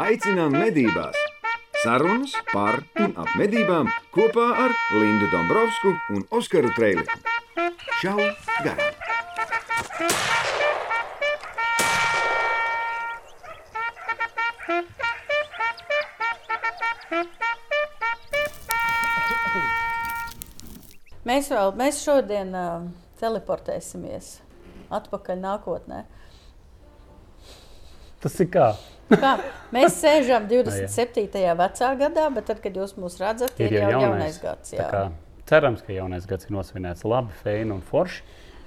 aicinām medībās! Sarunas par un ap medībām kopā ar Lindu Dombrovskiju un Oskaru Trēliņu. Čau! Garām! Mēs, vēl, mēs šodien uh, teleportēsimies atpakaļ nākotnē. Tas ir kā? Kā? Mēs sēžam 27. vecā gadā, bet tad, kad jūs mūs redzat, ir, ir jau jaunais, jaunais gads. Jā. Kā, cerams, ka jaunais gads ir nosvinēts labi, feini un forši.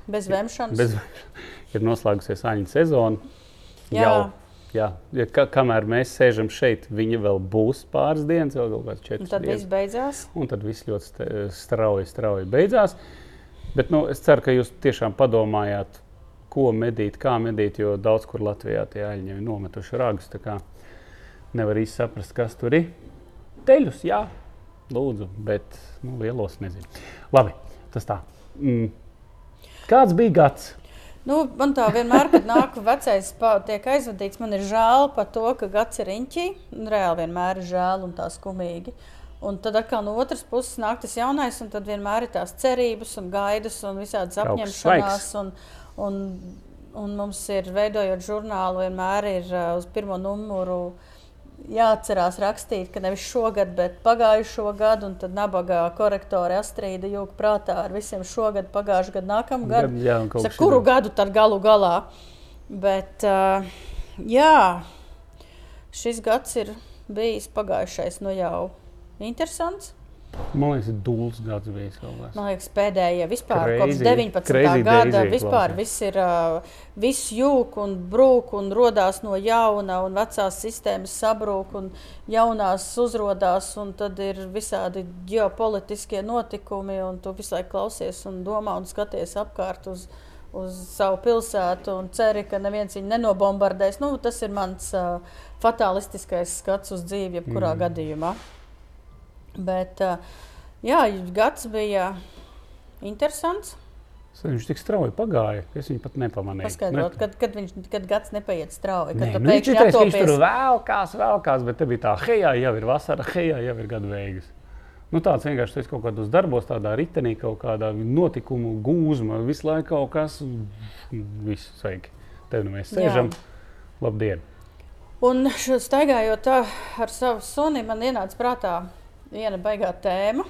Bez vemšanas. Bez, ir noslēgusies āņu sezona. Jā. Jau, jā, ja, ka, kamēr mēs sēžam šeit, viņa vēl būs pāris dienas, vēl kaut kāds Un četras tad viss dienas. beidzās. Un tad viss ļoti st- strauji, strauji beidzās. Bet nu, es ceru, ka jūs tiešām padomājāt, ko medīt, kā medīt, jo daudz kur Latvijā tie aļņi ir nometuši ragus. Nevar īsti saprast, kas tur ir. Teļus, jā, lūdzu, bet nu, lielos nezinu. Labi, tas tā. Mm. Kāds bija gads? Nu, man tā vienmēr, kad nāk vecais, tiek aizvadīts, man ir žēl par to, ka gads ir riņķī. un Reāli vienmēr ir žēl un tā skumīgi. Un tad atkal no otras puses nāk tas jaunais, un tad vienmēr ir tās cerības un gaidas un visādas apņemšanās. Un, un, un mums ir, veidojot žurnālu, vienmēr ir uh, uz pirmo numuru jāatcerās rakstīt, ka nevis šogad, bet pagājušo gadu, un tad nabaga korektore Astrīda jūka prātā ar visiem šogad, pagājušā gada, nākamā gada. Gad- jā, Saka, kuru gadu tad galu galā? Bet, uh, jā, šis gads ir bijis pagājušais, nu jau interesants. Man liekas, ir dūls gads bijis kaut kas. Man liekas, pēdējie vispār kopš Crazy- 19. crazy gada daisy vispār klausās. viss ir, uh, viss jūg un brūk un rodās no jauna un vecās sistēmas sabrūk un jaunās uzrodās un tad ir visādi ģeopolitiskie notikumi un tu visu laiku klausies un domā un skaties apkārt uz, uz savu pilsētu un ceri, ka neviens viņu nenobombardēs. Nu, tas ir mans uh, fatalistiskais skats uz dzīvi jebkurā mm. gadījumā. Bet, uh, jā, gads bija interesants. Viņš tik strauji pagāja, ka es viņu pat nepamanīju. Paskaidrot, kad, kad, viņš, kad gads nepaiet strauji. Kad Nē, tu nu, viņš, pēkšņi ir teicis, viņš tur vēlkās, vēlkās, bet te bija tā, hejā jau ir vasara, hejā jau ir gada beigas. Nu, tāds vienkārši tas kaut kādos darbos, tādā ritenī, kaut kādā notikumu gūzmā, visu laiku kaut kas, viss sveiki. Te nu mēs sēžam. Labdien! Un šo staigājot ar savu suni, man ienāca prātā viena baigā tēma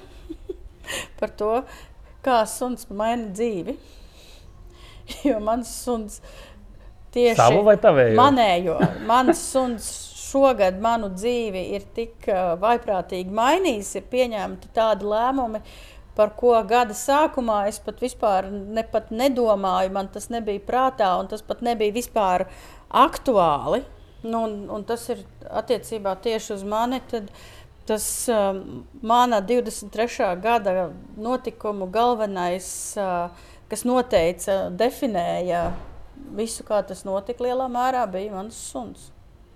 par to, kā suns maina dzīvi. Jo mans suns tieši Savu vai tavēju? Manējo. Mans suns šogad manu dzīvi ir tik uh, vaiprātīgi mainījis, ir pieņemti tādi lēmumi, par ko gada sākumā es pat vispār ne, pat nedomāju, man tas nebija prātā, un tas pat nebija vispār aktuāli. Nu, un, un tas ir attiecībā tieši uz mani. Tad, Tas um, mana 23. gada notikumu galvenais, uh, kas noteica, definēja visu, kā tas notika lielā mērā, bija mans suns.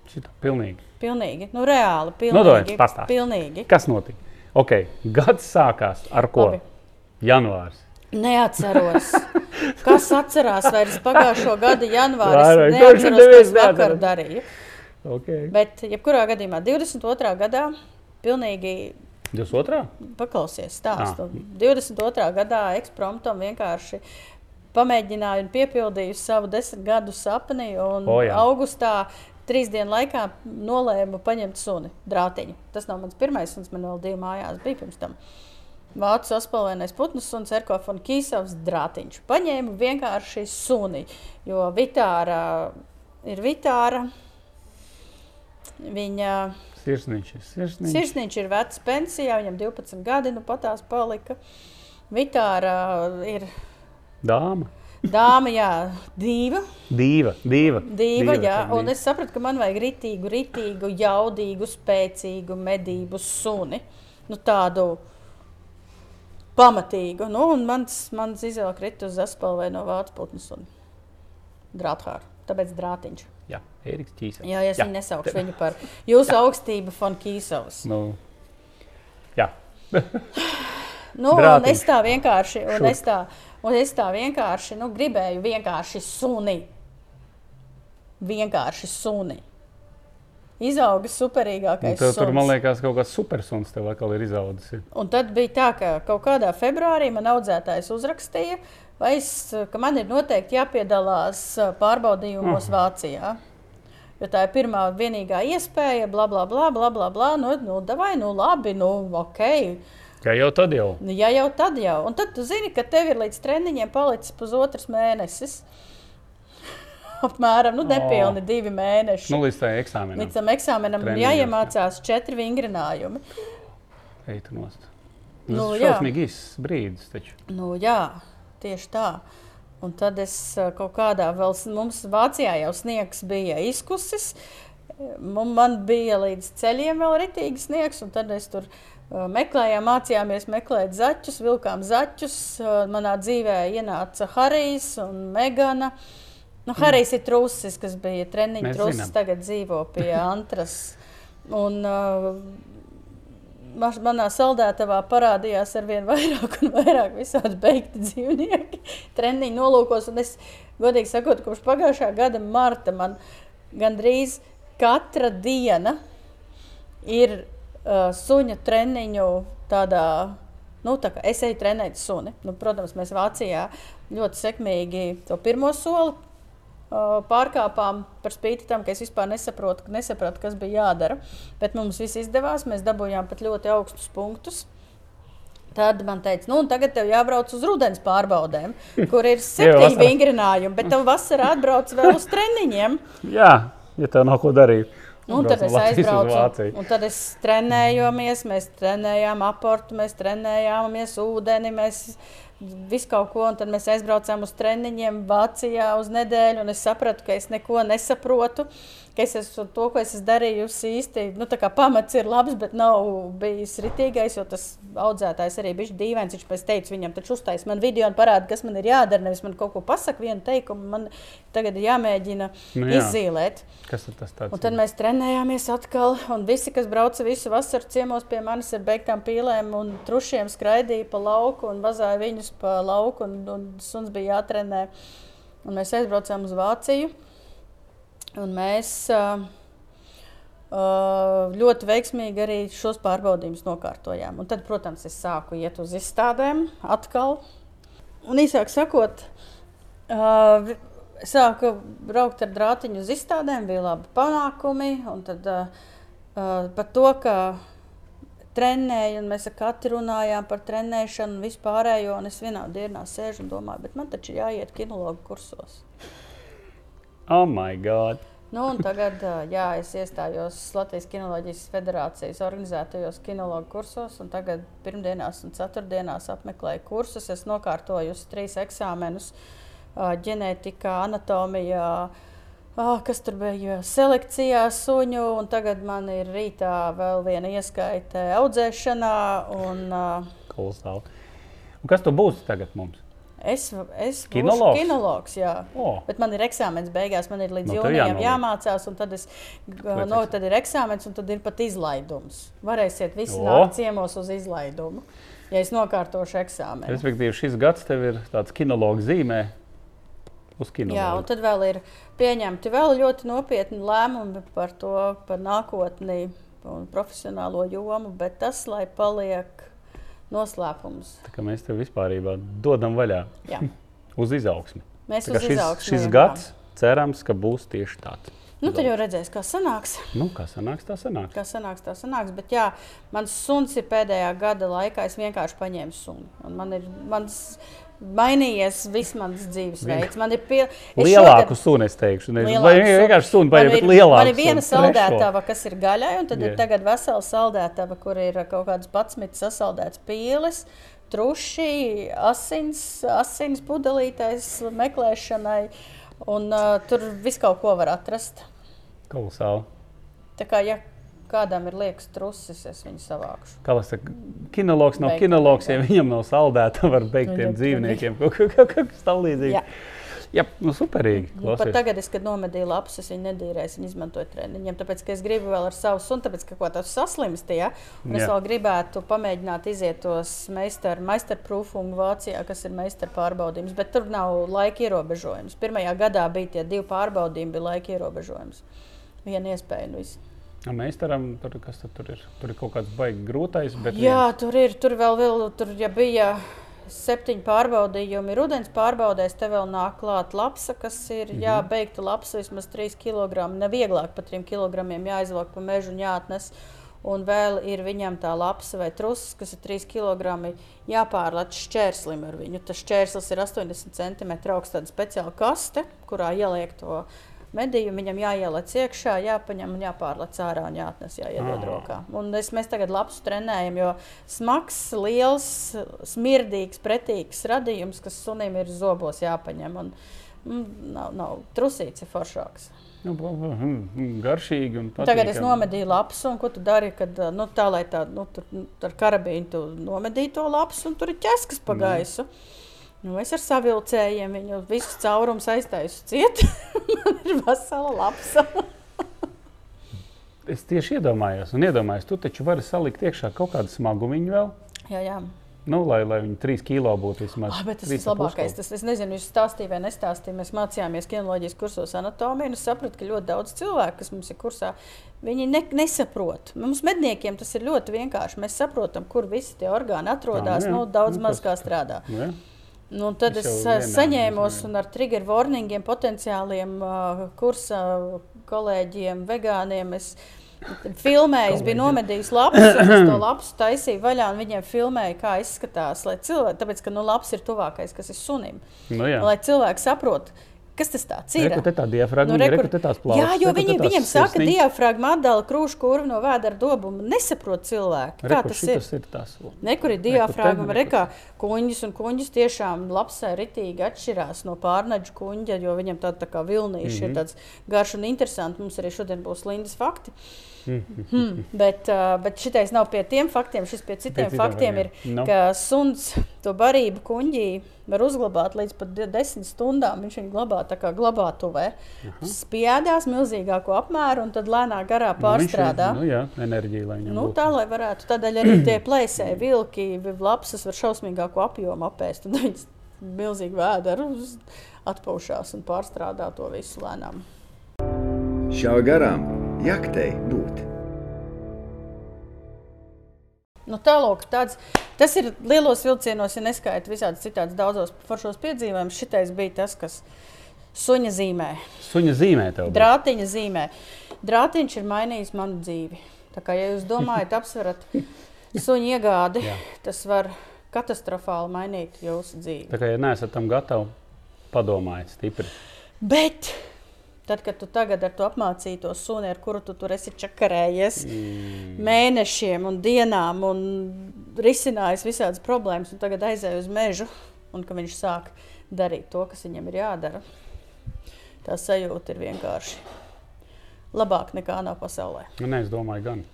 Šitā pilnīgi. Pilnīgi, nu reāli. Nu, dod, Pilnīgi. pastāsti. pilnīgi. Kas notika? Ok, gads sākās ar ko? Labi. Janvārs. Neatceros. Kas atcerās vairs pagājušo gada janvārī? Vairāk, Es neatceros, ko es vakar darīju. Okay. Bet, jebkurā gadījumā, 22. gadā pilnīgi 22. paklausies stāstu. 22. gadā ekspromptam vienkārši pamēģināju un piepildīju savu desmit gadu sapni. Un O, jā. augustā trīs dienu laikā nolēmu paņemt suni, drātiņu. Tas nav mans pirmais suns, man vēl divi mājās bija pirms tam. Vācu saspēlēnais putns un Serkofs un Kīsavs drātiņš. Paņēmu vienkārši suni, jo Vitāra ir Vitāra. Viņa Sirsniņš ir sirsniņš. Sirsniņš ir vecs pensijā, viņam 12 gadi, nu patās palika. Vitāra ir Dāma. dāma, jā, diva. Diva. Diva. Diva, jā, tā un es sapratu, ka man vajag ritīgu, ritīgu, jaudīgu, spēcīgu medību suni. Nu, tādu pamatīgu. Nu, un mans, mans izvēle krita uz zaspēlē no vācu putnu suni. Drāthāru. Tāpēc drātiņš. Jā, Eriks Čīsers. Jā, es viņu nesaukšu viņu par jūsu augstību, Fonkīsovs. Nu, jā. Nu, un Drātiņš. es tā vienkārši, un Šur. es tā, un es tā vienkārši nu, gribēju vienkārši suni. Vienkārši suni. izauga superīgākais. Tev, tur, man liekas, kaut kāds supersuns tev atkal ir izaudzis. Un tad bija tā, ka kaut kādā februārī man audzētājs uzrakstīja, vai es, ka man ir noteikti jāpiedalās pārbaudījumos Mhm. Vācijā. Jo tā ir pirmā vienīgā iespēja, bla, bla, bla, bla, bla, bla. Nu, nu, davai, nu, labi, nu, ok. Ja jau tad jau. Nu, Ja jau tad jau. Un tad tu zini, ka tev ir līdz treniņiem palicis pusotrs mēnesis. Apmēram nu, nepilni O. divi mēneši. Nu, līdz tam eksāmenam. Līdz tam eksāmenam ir jāiemācās četri vingrinājumi. Eit nost. Nu, Nu, jā. šausmīgi brīdis. Taču. Nu, jā, tieši tā. Un tad es ā, kaut kādā vēl, mums Vācijā jau sniegs bija izkusis. Man bija līdz ceļiem vēl ritīgi sniegs, un tad es tur ā, meklējām, mācījāmies meklēt zaķus, vilkām zaķus. Ā, Manā dzīvē ienāca Harijs un Megana. Nu, Harijs ir trusis, kas bija treniņš zinām. tagad dzīvo pie Antras. Un, uh, manā saldētavā parādījās ar vien vairāk un vairāk visādi beigti dzīvnieki treniņu nolūkos. Un es, godīgi sakot, kopš pagājušā gada marta man gandrīz katra diena ir uh, suņa treniņu tādā. Nu, tā es eju trenēt suni. Nu, protams, mēs Vācijā ļoti sekmīgi to pirmo soli pārkāpām par spīti tam, ka es vispār nesaprotu, nesapratu, kas bija jādara. Bet mums viss izdevās. Mēs dabūjām pat ļoti augstus punktus. Tad man teica, nu, un tagad tev jābrauc uz rudens pārbaudēm, kur ir septiņi vingrinājumi, bet tev vasarā atbrauc vēl uz treniņiem. Jā, ja tev nav ko darīt. Nu, Un tad es aizbraucu, Vāciju. un tad es trenējāmies, mēs trenējām aportu, mēs trenējāmies ūdeni, mēs visu kaut ko, un tad mēs aizbraucām uz treniņiem Vācijā uz nedēļu, un es sapratu, ka es neko nesaprotu, ka es esmu to, ko es esmu darījusi īsti, nu pamats ir labs, bet nav bijis ritīgais, jo tas audzētājs arī bija dīvains, viņš pēc teica viņam, taču uztais man video un parāda, kas man ir jādara, nevis man kaut ko pasaka vienu teikumu, man tagad ir jāmēģina Nu jā. izzīlēt. Kas ir tas tāds? Un tad mēs trenējāmies atkal, un visi, kas brauca visu vasaru ciemos pie manis ar beigtām pīlēm un trušiem, skraidīja pa lauku un vazāja viņus pa lauku, un, un suns bija jātrenē. Un mēs aizbraucām uz Vāciju, un mēs uh, uh, ļoti veiksmīgi arī šos pārbaudījumus nokārtojām. Un tad, protams, es sāku iet uz izstādēm atkal. Un īsāk sakot, uh, sāku braukt ar drātiņu uz izstādēm, bija labi panākumi. un Tad par to, ka trenēju, un mēs ar katru runājām par trenēšanu un vispārējo. Un es vienā dienā sēžu un domāju, bet man taču jāiet kinologu kursos. Oh, my God! Nu, tagad jā, es iestājos Latvijas Kinoloģijas federācijas organizētajos kinologu kursos, un tagad pirmdienās un ceturtdienās apmeklēju kursus. Es nokārtoju trīs eksāmenus ģenētikā, anatomijā, kas tur bija selekcijā, suņu, un tagad man ir rītā vēl viena ieskaita audzēšanā. Un. Un kas tu būsi tagad mums? Es, es Kinologs? kinologs, jā. O, Bet man ir eksāmenis beigās, man ir līdz Nu, jūnijam jāmācās, un tad, es, Kāpēc no, eksāmenis? tad ir eksāmenis, un tad ir pat izlaidums. Varēsiet visi O. nākt ciemos uz izlaidumu, ja es nokārtošu eksāmenu. respektīvi, šis gads tev ir tāds kinologs zīmē. Jā, un tad vēl ir pieņemti vēl ļoti nopietni lēmumi par to, par nākotni un profesionālo jomu, bet tas, lai paliek kā mēs tev vispār dodam vaļā Jā. uz izaugsmi. Mēs uz šis, izaugsmi šis gads cerams, ka būs tieši tāds. Nu, tad jau redzēs, kā sanāks. Nu, kā sanāks, tā sanāks. Kā sanāks, tā sanāks. Bet, jā, mans suns ir pēdējā gada laikā. Es vienkārši paņēmu sunu. Un Man ir mans, mainījies viss mans dzīvesveids. Man ir pie, Lielāku sunu es teikšu. Nevis, vai vienkārši sunu ir, bet lielāku. man ir viena saldētava, kas ir gaļai, un tad yeah. ir tagad vesela saldētava, kur ir kaut kādas patsmitas sasaldētas pīles. Truši, asins, asins pudelītais meklēšanai, un uh, tur viss kaut ko var atrast. Kolosāli. Tā kā, ja kādam ir liekas trusis, es viņu savākšu. Kā lai saka, kinologs nav Beigta, kinologs, ja viņam nav saldēta ar beigtiem Viņam- dzīvniekiem. Kaut kas tam līdzīgs. Jā. Jā, nu superīgi. Nu, pat tagad, es, kad nomedīju lapus, es viņu nedīrēju, es viņu izmantoju treniņiem. Tāpēc, ka es gribu vēl ar savu sunu, tāpēc, ka kaut kas saslimst. Ja? Un es Jā. vēl gribētu pamēģināt iziet tos meistaru meistarprūfumu Vācijā, kas ir meistaru pārbaudījums. Bet tur nav laika ierobežojums. Pirmajā gadā bija tie divi pārbaudījumi, bija laika ierobežojums. Viena iespēja. Nu, viss. Ja mēs taram, tur, kas tad tur ir? Tur ir kaut kāds baigi grūtais. Jā, viens. tur ir. Tur vēl, vēl tur, ja bija septiņi pārbaudījumi rudens pārbaudēs, te vēl nāk klāt lapsa, kas ir mm -hmm. jābeigta lapsa vismaz 3 kg. Nevieglāk par 3 kg jāizvelk pa mežu un jāatnes. Un vēl ir viņam tā lapsa vai trusis, kas ir 3 kg. jāpārlaiž šķērslim ar viņu. Tas šķērslis ir 80 cm augsts, tāda speciāla kaste, kurā ieliek to medījumu, viņam jāieliec iekšā, jāpaņem un jāpārlec ārā un jāatnes, jāiedod rokā. Un es, mēs tagad labs trenējam, jo smags, liels, smirdīgs, pretīgs radījums, kas sunim ir zobos jāpaņem. Un, mm, nav, nav trusīts, ir foršāks. Nu, hm, garšīgi. Patīkam. Tagad es nomedīju lapas, un ko tu dari? Kad, nu, tā lai tā, nu, tur, ar karabīnu tu nomedīji to lapas, un tur ir ķeskas pa mm. Nu, es ar savilcējiem viņu visu caurumu aiztaisu ciet. Man ir vesela lapsa. es tieši iedomājos, un iedomājos, tu taču vari salikt iekšā kaut kādu smagumu vēl. Jā, jā. Nu, lai, lai viņi trīs kilo būtu vismaz. Ah, tas ir labākais. Tas, es nezinu, jūs stāstījāt vai nestāstījāt. Mēs mācījāmies kinoloģijas kursos anatomiju. Es sapratu, ka ļoti daudz cilvēku, kas mums ir kursā, viņi ne, nesaprot. Mums medniekiem tas ir ļoti vienkārši. Mēs saprotam, kur visi tie orgāni atrodas. Nu, daudz nu, maz kā strādā. Nu, jā. Nu, tad es, es saņēmos un ar trigger warningiem, potenciāliem uh, kursa kolēģiem, vegāniem. Es, Filmēju, es biju nomedījis lapus, un es to lapus taisīju vaļā, un viņiem filmēju, kā izskatās. Cilvēki, tāpēc, ka nu, laps ir tuvākais, kas ir sunim. Nu, jā. lai cilvēki saprotu, Kas tas ir? Reku, tā diafragma, nu, rekur, reku, tās plausas, jā, jo reku, viņi, viņiem saka, ka diafragma atdala krūšu kurvu no vēdera dobumu. Nesaprot cilvēki, kā reku, tas ir. ir tas. Nekur ir diafragma, rekā kuņģis un kuņģis tiešām labsē ritīgi atšķirās no pārnaģu kuņģa, jo viņam tāda tā kā vilnīša mm -hmm. ir mhm. tāds garš un interesants. Mums arī šodien būs Lindas fakti. Hmm, bet, uh, bet šitais nav pie tiem faktiem. Šis pie citiem pie faktiem ir, no. ka suns to barību kuģī var uzglabāt līdz pat desmit stundām. Viņš viņu glabā tā kā glabātuvē. Spiedās milzīgāko apmēru un tad lēnā garā pārstrādā. Nu, viņš, nu, jā, enerģija, lai nu, būtu. tā lai varētu. Tādēļ arī tie plēsēji vilki, lapsas var šausmīgāko apjomu apēst. Tad viņas milzīgi vēdera atpaušās un pārstrādā to visu lēnām. Šā garām jaktei būt. Nu, tālāk, tāds, tas ir lielos vilcienos, ja neskaita visādi citādi daudzos foršos piedzīvojumus. Šitais bija tas, kas suņa zīmē. Suņa zīmē tev. Drātiņa zīmē. Drātiņš ir mainījis manu dzīvi. Tā kā ja jūs domājat, apsverat suņa iegādi, tas var katastrofāli mainīt jūsu dzīvi. Tā kā ja neesat tam gatavi, padomājiet stipri. Bet Tad, kad tu tagad ar to apmācīto suni, ar kuru tu tur esi čakarējies mm. mēnešiem un dienām un risinājis visādas problēmas, un tagad aizēju uz mežu, un ka viņš sāk darīt to, kas viņam ir jādara, tā sajūta ir vienkārši labāk nekā nav pasaulē. Nē, es domāju, gan.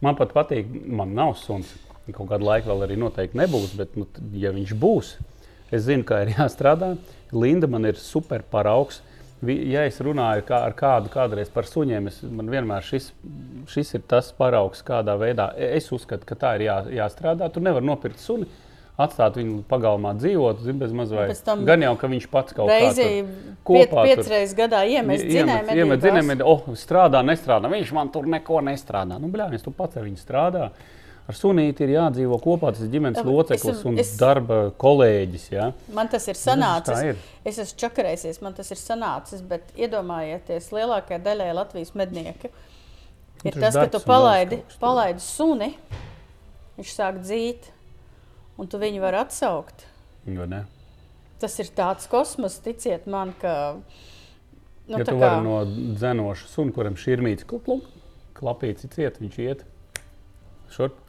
Man pat patīk, man nav suns. Kaut kādu laiku vēl arī noteikti nebūs, bet, nu, ja viņš būs, es zinu, kā ir jāstrādā. Linda man ir super paraugs ja es runāju kā, ar kādu kādreiz par suņiem, es, man vienmēr šis, šis ir tas paraugs, kādā veidā es uzskatu, ka tā ir jā, jāstrādā. Tu nevari nopirkt suni. Atstāt viņu pagalmā dzīvot, zin, bez mazliet. Gan jau, ka viņš pats kaut kādā veidā kopā piec, piecreiz gadā iemest dzinēju. Iemet dzinēju, oh, strādā, nestrādā. Viņš man tur neko nestrādā. Nu, bļā, tu pats ar viņu strādā. Ar sunīti ir jādzīvo kopā. Tas ir ģimenes loceklis un es, darba kolēģis. Ja? Man tas ir sanācis. Ir. Es esmu čakarējies, man tas ir sanācis, bet iedomājieties, lielākajai daļai Latvijas mednieki ir tas, tas ka tu palaidi, palaidi suni, viņš sāk dzīt, un tu viņu vari atsaukt. Tas ir tāds kosmos, ticiet man, ka. Nu, ja tu kā... vari no dzenoša suna, kuram šī ir mīts, klapīts, ciet, viņš iet šurp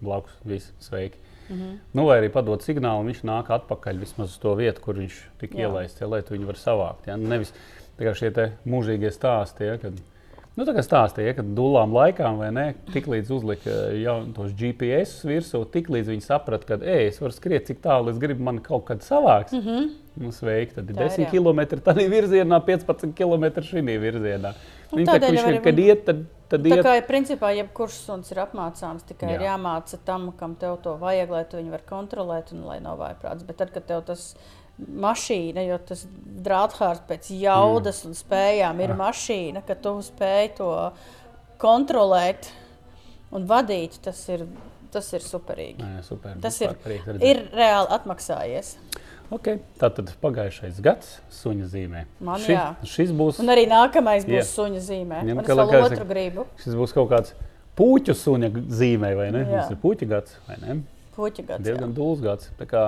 blakus. Viss sveiki. Mm -hmm. Nu, vai arī padot signālu, viņš nāk atpakaļ vismaz uz to vietu, kur viņš tika Jā. ielaists, ja, lai viņu varētu savākt. Ja? Nevis šie mūžīgie stāsti, ja, kad Nu, tā kā stāstīja, ka dūlām laikām, vai ne, tiklīdz uzlika jau tos GPS virsū, tiklīdz viņi saprata, ka, ej, es varu skriet cik tālu, es gribu man kaut kad savāks. Mm -hmm. Nu, sveiki, tad ir 10 km tādā virzienā, 15 km šī virzienā. Nu, Viņi tā kā viņš ir, kad iet, tad, tad tā iet. kā ir principā jebkurš suns ir apmācāms, tikai Jā. ir jāmāca tam, kam tev to vajag, lai tu viņu var kontrolēt un lai nav vājprāts. Bet tad, kad tev tas mašīna, jo tas drāthārs pēc jaudas mm. un spējām ir mm. mašīna, ka tu spēj to kontrolēt un vadīt, tas ir, tas ir superīgi. Nē, super, Tas ir, ir reāli atmaksājies. Okay, tā tad pagājušais gads suņa zīmē. Man Ši, jā. šis būs. Un arī nākamais būs Jā. yeah. suņa zīmē. Un es vēl otru gribu. Šis būs kaut kāds puķu suņa zīmē, vai ne? Jā. Tas ir puķu gads, vai ne? Puķa gads. Diezgan jā. dūls gads. Tā kā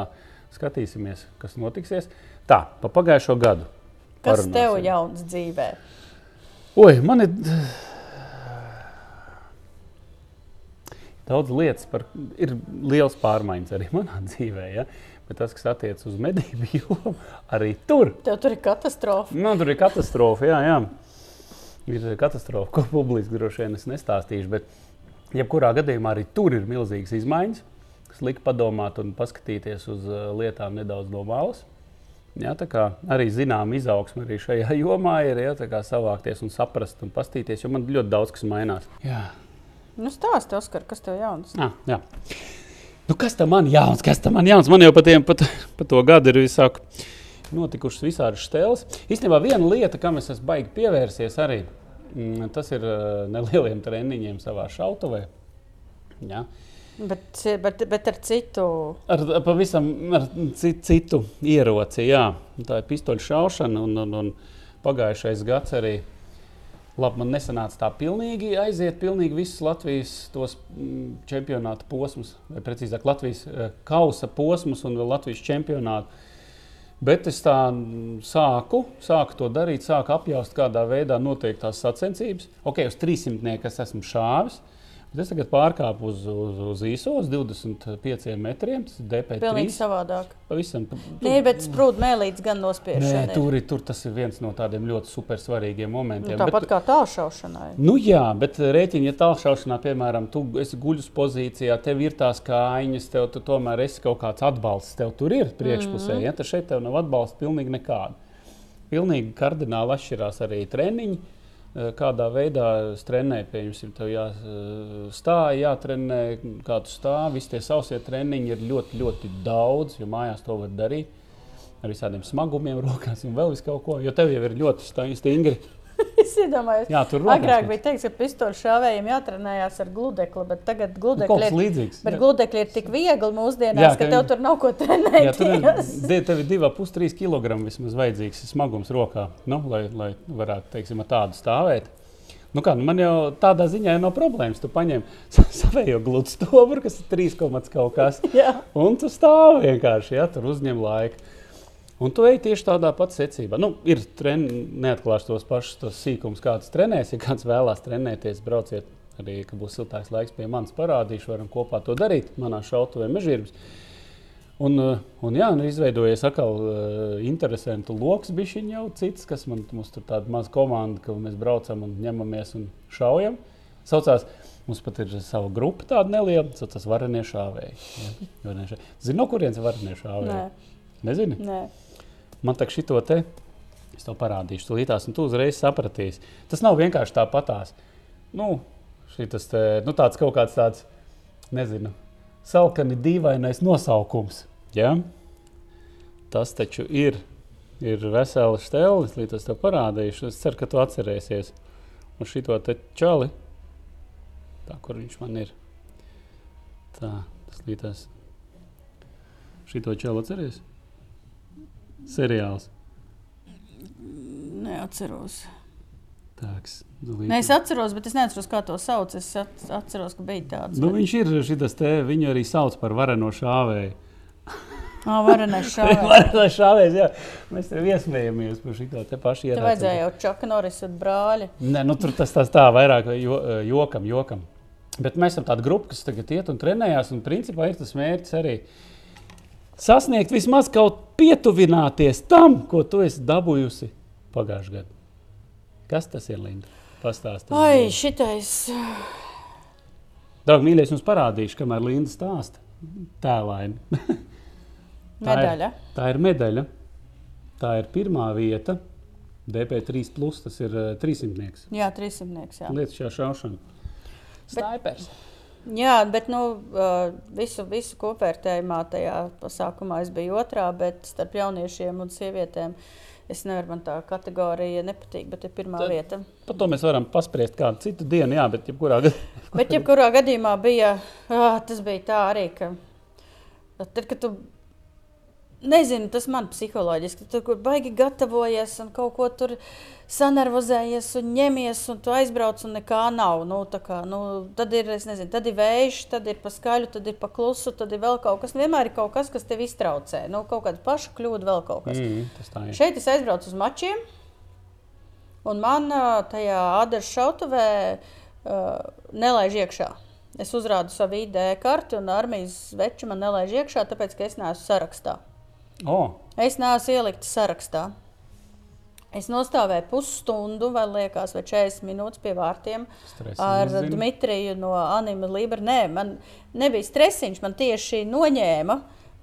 skatīsimies, kas notiksies. Tā, pa pagājušo gadu. Kas tev parunāsim. jauns dzīvē? Oi, man ir daudz lietas, par, ir liels pārmaiņas arī manā dzīvē. Ja? Bet tas, kas attiecas uz medību jomu, arī tur. Tev tur ir katastrofa. Nu, tur ir katastrofa. Jā, jā. Ir katastrofa, ko publiski droši vien es nestāstīšu. Bet, jebkurā gadījumā, arī tur ir milzīgas izmaiņas, lika padomāt un paskatīties uz uh, lietām nedaudz no malas. Kā arī zinām izaugsme arī šajā jomā ir kā savākties un saprast un pastīties, jo man ļoti daudz kas mainās. Jā, Nu, stāsti, Oskar, kas tev jauns? ah, jā. Nu, kas tam man jauns? Kas tam man jauns? Man jau par tiem- pat pa to gadu ir visāk notikušas visādas stēles. Īstenībā viena lieta, kam es esmu baigi pievērsies arī, mm, tas ir uh, nelieliem treniņiem savā šautavē. Jā. Bet, bet, bet ar citu. Ar, pavisam ar citu, citu ieroci, jā. Tā ir pistoļu šaušana. Un, un, un pagājušais gads arī labi, man nesanāca tā pilnīgi aiziet, pilnīgi visus Latvijas tos, mm, čempionāta posmus, vai precīzāk Latvijas eh, kausa posmus un vēl Latvijas čempionātu. Bet es tā mm, sāku, sāku to darīt, sāku apjaust, kādā veidā notiek tās sacensības. Ok, uz 300 es esmu šāvis. Bet es tagad pārkāpu uz, uz, uz īso, uz 25 metriem. Tas ir DP3. Pilnīgi savādāk. Pavisam. Nē, bet sprūdu mēlīts gan nospiešana. Nē, tur, ir- tur tas ir viens no tādiem ļoti super svarīgiem Nu, momentiem. tāpat bet, kā tālšaušanai. Nu, jā, bet rēķini, ja tālšaušanā, piemēram, tu esi guļus pozīcijā, tev ir tās kājiņas, tev tu tomēr esi kaut kāds atbalsts, tev tur ir priekšpusē. Mm -hmm. Ja tad šeit tev nav atbalsta pilnīgi nekāda. Pilnīgi kardināli atšķirās arī treniņi. Eh, Kādā veidā es trenēju, piemēram, tev jāstāj, jātrenē, kā tu stāvi. Visi tie sausie treniņi ir ļoti, ļoti daudz, jo mājās to var darīt. Ar visādiem smagumiem, rokās un vēl vis kaut ko. Jo tev jau ir ļoti stingri. Es iedomājos, Jā, tur rokās agrāk bija teikts, ka pistoļu šāvējiem jātrenējās ar gludekli, bet tagad Nu, gludekli kas ir, bet gludekli ir tik viegli mūsdienās, Jā, ka ka- tev tur nav ko Jā, tur ir tev ir 2,5-3 kg vismaz vajadzīgs smagums rokā, nu, lai, lai varētu teiksim, tādu stāvēt. Nu kā, nu man jau tādā ziņā nav problēmas. Tu paņem savējo gludu stūri, kas ir 3, kaut kas, un tu stāvi vienkārši, ja tur uzņem laiku. Un tu ej tieši tādā pat secībā. Nu, ir tren, neatklāšu tos pašus tos sīkumus, kādas trenēs. Ja kāds vēlās trenēties, brauciet arī, kad būs siltāks laiks pie manis, parādīšu, varam kopā to darīt. Manā šautavē mežģīrbs. Un, uh, un jā, nu, izveidojies atkal uh, interesantu lokus, bišķiņu jau cits, kas man, mums tur tāda maza komanda, ka mēs braucam un ņemamies un šaujam. Saucās, mums pat ir sava grupa tāda neliela, saucās varenie šāvēji. Ja? Zini, no kurienes varenie šāvēji? Nē, Nezini? nē. Man tā šito te, es tev parādīšu, tūlītās, un tu uzreiz sapratīsi. Tas nav vienkārši tāpatās. Nu, šitas te, nu tāds kaut kāds tāds, nezinu, salkani dīvainais nosaukums. Ja? Tas taču ir, ir vesela stēle, līdz es tev parādīšu. Es ceru, ka tu atcerēsies. Un šito te čali, tā, kur viņš man ir. Tā, tas līdz šito čali atceries? Seriāls. Neatceros. Tāks, Nē, es atceros, bet es neatceros, kā to sauc. Es at- atceros, ka bija tāds. Nu, viņš ir šis te, viņu arī sauc par vareno šāvēju. Ah, varenais šāvējs. Jā. Mēs tev iesmējamies par šito te pašu Tev vajadzēja jau čaka Norisa brāļi. Nē, nu, tur tas tas tā vairāk jo, jokam, jokam. Bet mēs esam tāda grupa, kas tagad iet un trenējās, un principā ir tas mērķis arī sasniegt vismaz kaut pietuvināties tam, ko tu esi dabūjusi pagājušajā gadā. Kas tas ir, Linda? Pastāstiet. Ai, šitais. Draugi, mīļais, jums parādīšu, kamēr Linda stāsta. Tēlaini. Tā ir- Medaļa. Tā ir medaļa. Tā ir pirmā vieta. DP3, plus, tas ir uh, 300. Jā, 300. Jā. Lietas šajā šaušanā. Snaipers. Jā, bet nu, visu, visu kopvērtējumā tajā pasākumā es biju otrā, bet starp jauniešiem un sievietēm Es nevaru, man tā kategorija nepatīk, bet ir pirmā Tad- vieta. Par to mēs varam paspriest kādu citu dienu, jā, bet jebkurā gadījumā. Bet, jebkurā gadījumā, bija, ah, tas bija tā arī, ka tad, kad tu. Nezinu, tas man psiholoģiski. Tu tur baigi gatavojies un kaut ko tur sanervozējies un ņemies, un tu aizbrauc un nekā nav. Nu, kā, nu, tad, ir, es nezinu, tad ir vējš, tad ir pa skaļu, tad ir pa klusu, tad ir vēl kaut kas. Vienmēr ir kaut kas, kas tev iztraucē. Nu, kaut kāda paša kļūda, vēl kaut kas. Mm. Šeit es aizbraucu uz mačiem, un man tajā Ādams šautavē uh, nelaiž iekšā. Es uzrādu savu ID karti, un armijas veču man nelaiž iekšā, tāpēc, ka es neesmu sarakstā. Oh, Es neesmu ielikta sarakstā. Es nostāvēju pusstundu, vai liekas, vai 40 minūtes pie vārtiem Stresa ar mazina. Dmitriju no Anima Libra. Nē, man nebija stresiņš, man tieši noņēma.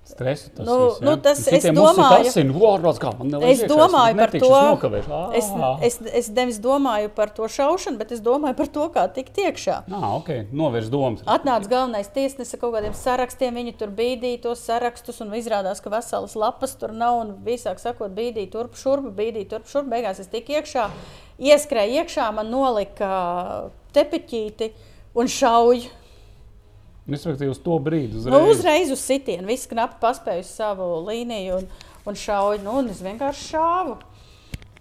Stresu tas Nu, viss, jā. nu, tas citiem es domāju- uzsit asinu, "Vārds, kā man nelaiž Es iekšā, domāju bet par to. es nokavēšu." Es, es, es nevis domāju par to šaušanu, bet es domāju par to, kā tikt iekšā. Nā, ok, novērš domas. Atnāca galvenais tiesnesis ar kaut kādiem sarakstiem, viņi tur bīdīja tos sarakstus, un izrādās, ka veselas lapas tur nav. un Visāk sakot, bīdīja turp šurp, bīdīja turp šurp. Beigās es tiku iekšā, ieskrēju iekšā, man nolika tepiķīti un šauju. Respektīvi, uz to brīdi uzreiz. Nu, uzreiz uz sitienu, viss knapi paspēja uz savu līniju un, un šauju. Nu, un es vienkārši šāvu.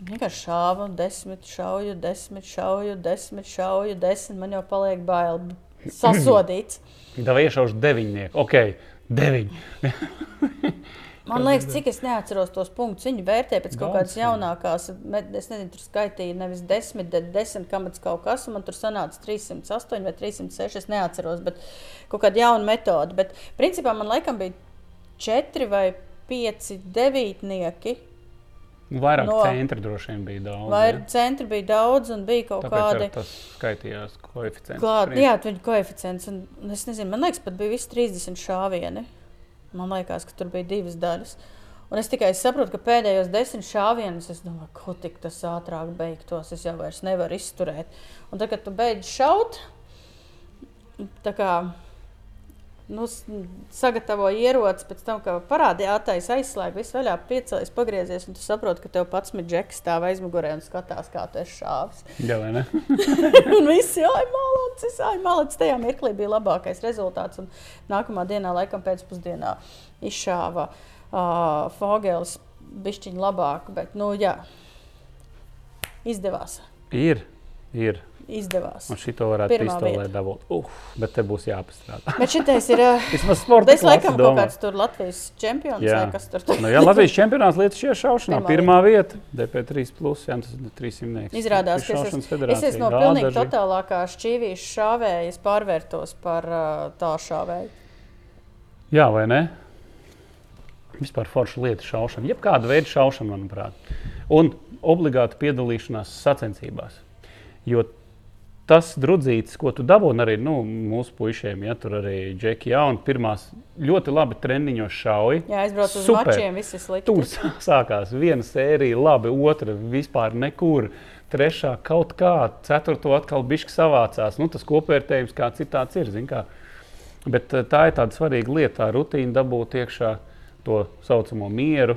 Vienkārši šāvu, desmit šauju, desmit šauju, desmit šauju, desmit. Man jau paliek bail. Sasodīts. Tā iešaušu deviņnieku. Ok, deviņi. Man liekas, cik es neatceros tos punktus. Viņi vērtē pēc kaut Daudz, kādas jaunākās. Es nezinu, tur skaitīja nevis 10, bet 10 kamats kaut kas. un Man tur sanāca 308 vai 306. Es neatceros, bet kaut kāda jauna metode. Bet principā man laikam bija 4 vai 5 devītnieki. Vairāk No- centri droši vien bija daudz. Vai jā. centri bija daudz un bija kaut Tāpēc kādi. tas skaitījās koeficients. Klāt, jā, viņa koeficients. Un, es nezinu, man liekas, pat bija visi 30 šāvieni. Man liekas, ka tur bija divas daļas. Un es tikai saprotu, ka pēdējos desmit šāvienus, es domāju, ko tik tas ātrāk beigtos. Es jau vairs nevaru izturēt. Un tad, kad tu beidz šaut, tā kā nu, sagatavo ieroci, pēc tam, kad parādīja ātais aizslēgt, viss vaļā piecēlies, pagriezies, un tu saproti, ka tev pats džeks stāv aizmugurē un skatās, kā tu esi šāvis. Jā, vai ne? Un viss ir malacis, ai, malacis. Tajā mirklī bija labākais rezultāts. Un nākamā dienā, laikam pēcpusdienā, izšāva uh, Fogels bišķiņu labāk. Bet, nu, jā, izdevās. Ir, ir. Izdevās. Un šito varētu pistolē dabūt. Uf, bet te būs jāpastrādā. Bet šitais ir. Uh, Vismaz sporta Es laikam klase kaut domā. kāds tur Latvijas čempions Jā. vai kas tur tur. Nu, jā, Latvijas čempionāts lietas iešaušanā. Pirmā Pirmā vieta, DP3, plus, jā, tas ir 300. Izrādās, ka es esmu, es esmu no pilnīgi totālākā šķīvijas šāvējas pārvērtos par uh, tā šāvēju. Jā, vai ne? Vispār forša lieta šaušana. Jebkāda veida šaušana, manuprāt. Un obligāti piedalīšanās sacensībās. Jo tas drudzītis, ko tu dabūji arī nu, mūsu puišiem, ja tur arī Džeki Jauni, pirmās ļoti labi treniņos šauja. Jā, aizbraucu uz Super. mačiem, viss ir slikti. Tur sā- sākās viena sērija, labi, otra vispār nekur. Trešā kaut kā, ceturto atkal bija savācās. Nu, tas kopvērtējums kā citāds ir. zini Kā. Bet eh, tā ir tāda svarīga lieta, tā rutīna dabūt iekšā to saucamo mieru.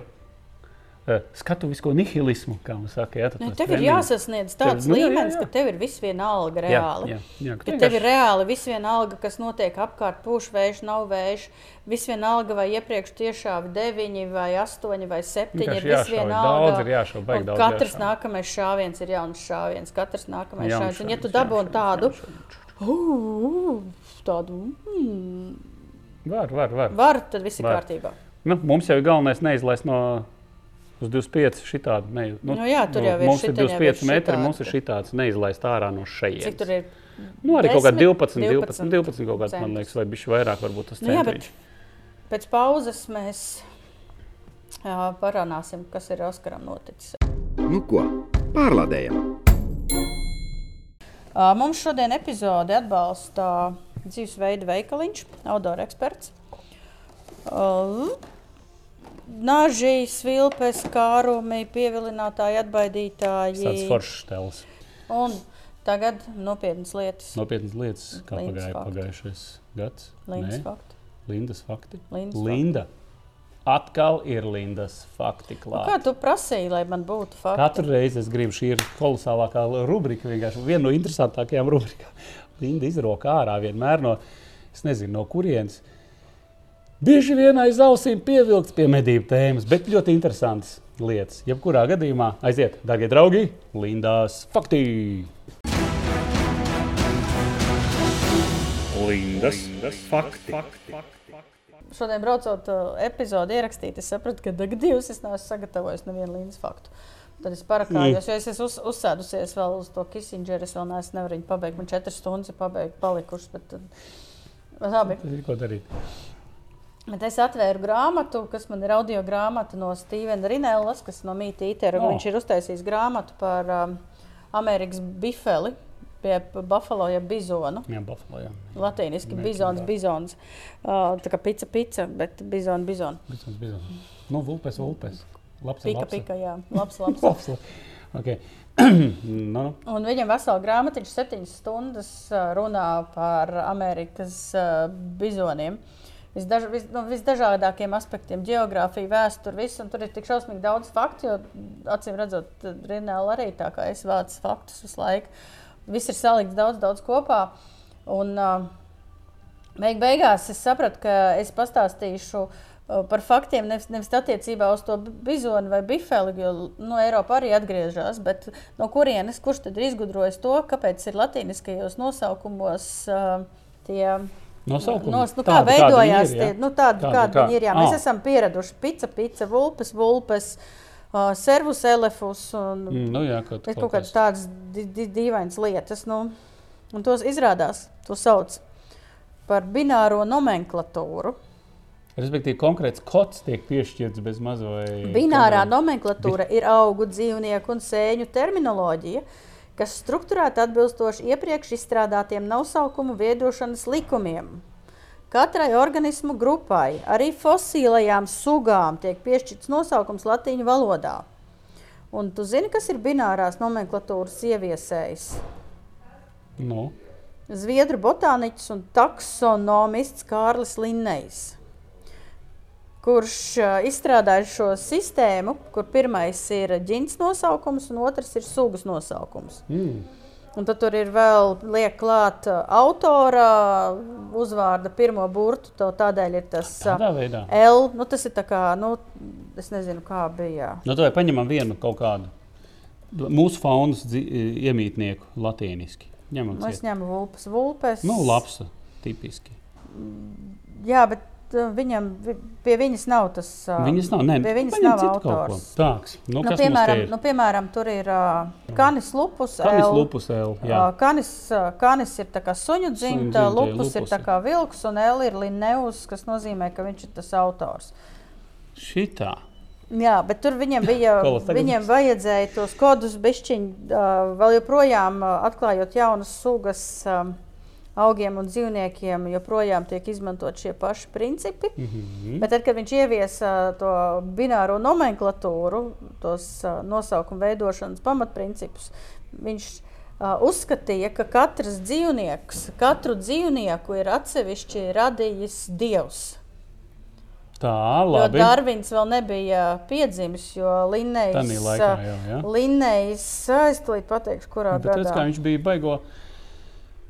Eh, Skatuvisko nihilismu, kā man saka. Jā, Nu, tev ir jāsasniedz tāds Tev- nu, jā, jā, līmenis, jā. ka tev ir viss vienalga Jā, reāli. jā, jā, ka Ka tev ir reāli viss vienalga, kas notiek apkārt, pūš vējš, nav vējš. Viss vienalga, vai iepriekš tiešām 9, vai 8, vai 7. Vienkārši Ir viss vienalga. Daudz ir Un daudz Katrs jāšauj. nākamais šāviens ir jauns šāviens. Katrs nākamais Jauns šāviens. Un, ja tu dabūji tādu, uh, tādu mm, Var, var, var. varu, tad viss ir Var. kārtībā. Nu, mums jau ir galvenais neizlaist no uz 25 šitādi. Ne, Nu jā, tur jau ir mums ir šitaņ jau ir 25 metri, šitādi. mums ir šitāds neizlaist ārā no šejienes. Cik tur ir? Nu, arī kaut kā 10, 12, 12, 12 kaut kāds, man liekas, vai bišķi vairāk varbūt tas Nu, jā, pēc pauzes mēs jā, parunāsim, kas ir Oskaram noticis. Nu ko, pārlādējam! Mums šodien epizode atbalsta dzīvesveida veikaliņš, outdoor eksperts. Ā, Naži, svilpes, kārumi, pievilinātāji, Tas atbaidītāji. foršs stēls. Un tagad nopietnas lietas. Nopietnas lietas, kā Lindas pagāja fakti. pagājušais gads. Lindas Nē, fakti. Lindas fakti. Lindas Linda. atkal ir Lindas fakti Nu, Kā klāt. tu prasīji, lai man būtu fakti? Katru reizi es gribu, šī ir kolosālākā rubrika, vienkārši viena no interesantākajām rubrikām. Linda izroka ārā vienmēr no, es nezinu, no kurienes. Bieži vien aiz ausīm pievilkts pie medību tēmas, bet ļoti interesantas lietas. Jebkurā gadījumā aiziet, darbie draugi, Lindas fakti! Lindas fakti. Šodien braucot uh, epizodi ierakstīt, es sapratu, ka divas es neesmu sagatavojis nevienu līnijas faktu. Tad es parakājos, jo es esmu uz, uzsēdusies vēl uz to Kissingeru. Es vēl neesmu nevaru viņu pabeigt. Man četras stundas ir pabeigts, palikušas. Bet, tad- bet labi. Tas ir ko darīt. Bet es atvēru grāmatu, kas man ir audio grāmata no Stevena Rinellas, kas no Mītī Itera. Oh. Viņš ir uztaisījis grāmatu par um, Amerikas bifeli pie Buffalo jeb bizonu. Jā, Buffalo. Jā. Latīniski bizons, bizons. Uh, tā kā pica, pica, bet bizona, bizona. Bizons, bizons. Nu, vulpes, vulpes. Labs, Pika, labs. pika, jā. Labs, labs. Labs. Okay. nu, nu. Un viņam vesela grāmata, viņš septiņas stundas ā, runā par Amerikas ā, bizoniem. Visdaž, vis, no visdažādākiem aspektiem, geogrāfija, vēsture, viss. Tur ir tik šausmīgi daudz faktu, jo acīm redzot, Rinēla arī tā kā es vācu faktus visu laiku. Viss ir salikts daudz, daudz kopā. Un uh, beig beigās es sapratu, ka es pastāstīšu par faktiem nevis, nevis attiecībā uz to bizonu vai bifeli, jo no Eiropas arī atgriežas. Bet no kurienes, kurš tad ir izgudrojis to, kāpēc ir latīniskajos nosaukumos uh, tie. Nosaukumi? Nos, nu, Tādi, kā veidojās tie? Nu, tādi, Tādi, kādi kā? viņi ir. Jā. Mēs Ā. esam pieraduši pica, pica, vulpes, vulpes, uh, servus, elefus. Un, Mm, nu, jā, kaut, Ir kaut kādas tādas di di dīvainas lietas. Nu, un tos izrādās, to sauc par bināro nomenklatūru. Respektīvi, konkrēts kods tiek piešķirts bez mazai. Binārā nomenklatūra ir augu, dzīvnieku un sēņu terminoloģija, kas strukturēta atbilstoši iepriekš izstrādātiem nosaukumu veidošanas likumiem. Katrai organismu grupai, arī fosīlajām sugām, tiek piešķirts nosaukums latīņu valodā. Un tu zini, kas ir binārās nomenklatūras ieviesējs? Nu, Zviedru botāniķis un taksonomists Kārlis Linnejs, kurš izstrādāja šo sistēmu, kur pirmais ir ģints nosaukums un otrs ir sugas nosaukums. mm, Un tad tur ir vēl liek klāt autora uzvārda pirmo burtu, to tādēļ ir tas tādā veidā. L. Nu, tas ir tā kā, nu, es nezinu, kā bija. Nu, tad paņemam vienu kaut kādu mūsu faunas iemītnieku latīniski. Ņemam Nu, es ņemu vulpes, vulpes. Nu, labs, tipiski. Jā, bet viņam, vi- pie viņas nav tas. Uh, Viņas nav, nē, pie viņas nav autors. Tāds, nu, Nu, piemēram, nu, piemēram, tur ir uh, kanis lupus. Kanis L. lupus L. Uh, Kanis, uh, kanis ir tā kā suņu dzimta, lupus ir lupus tā ir. kā vilks, un L ir Linneus, kas nozīmē, ka viņš ir tas autors. Šitā. Jā, bet tur viņam bija, viņam vajadzēja tos kodus bišķiņ, uh, vēl joprojām uh, atklājot jaunas sugas um, augiem un dzīvniekiem, joprojām tiek izmantot šie paši principi. Mhm. Bet tad, kad viņš ieviesa to bināro nomenklatūru, tos uh, nosaukumu veidošanas pamatprincipus, viņš uh, uzskatīja, ka katrs dzīvnieks, katru dzīvnieku ir atsevišķi radījis dievs. Tā, Jo labi. Darvins vēl nebija piedzimis, jo Linnējs Tanī laikā jau, jā. Linnējs aiztulīt pateikšu, kurā Bet redz, kā gadā. viņš bija baigo.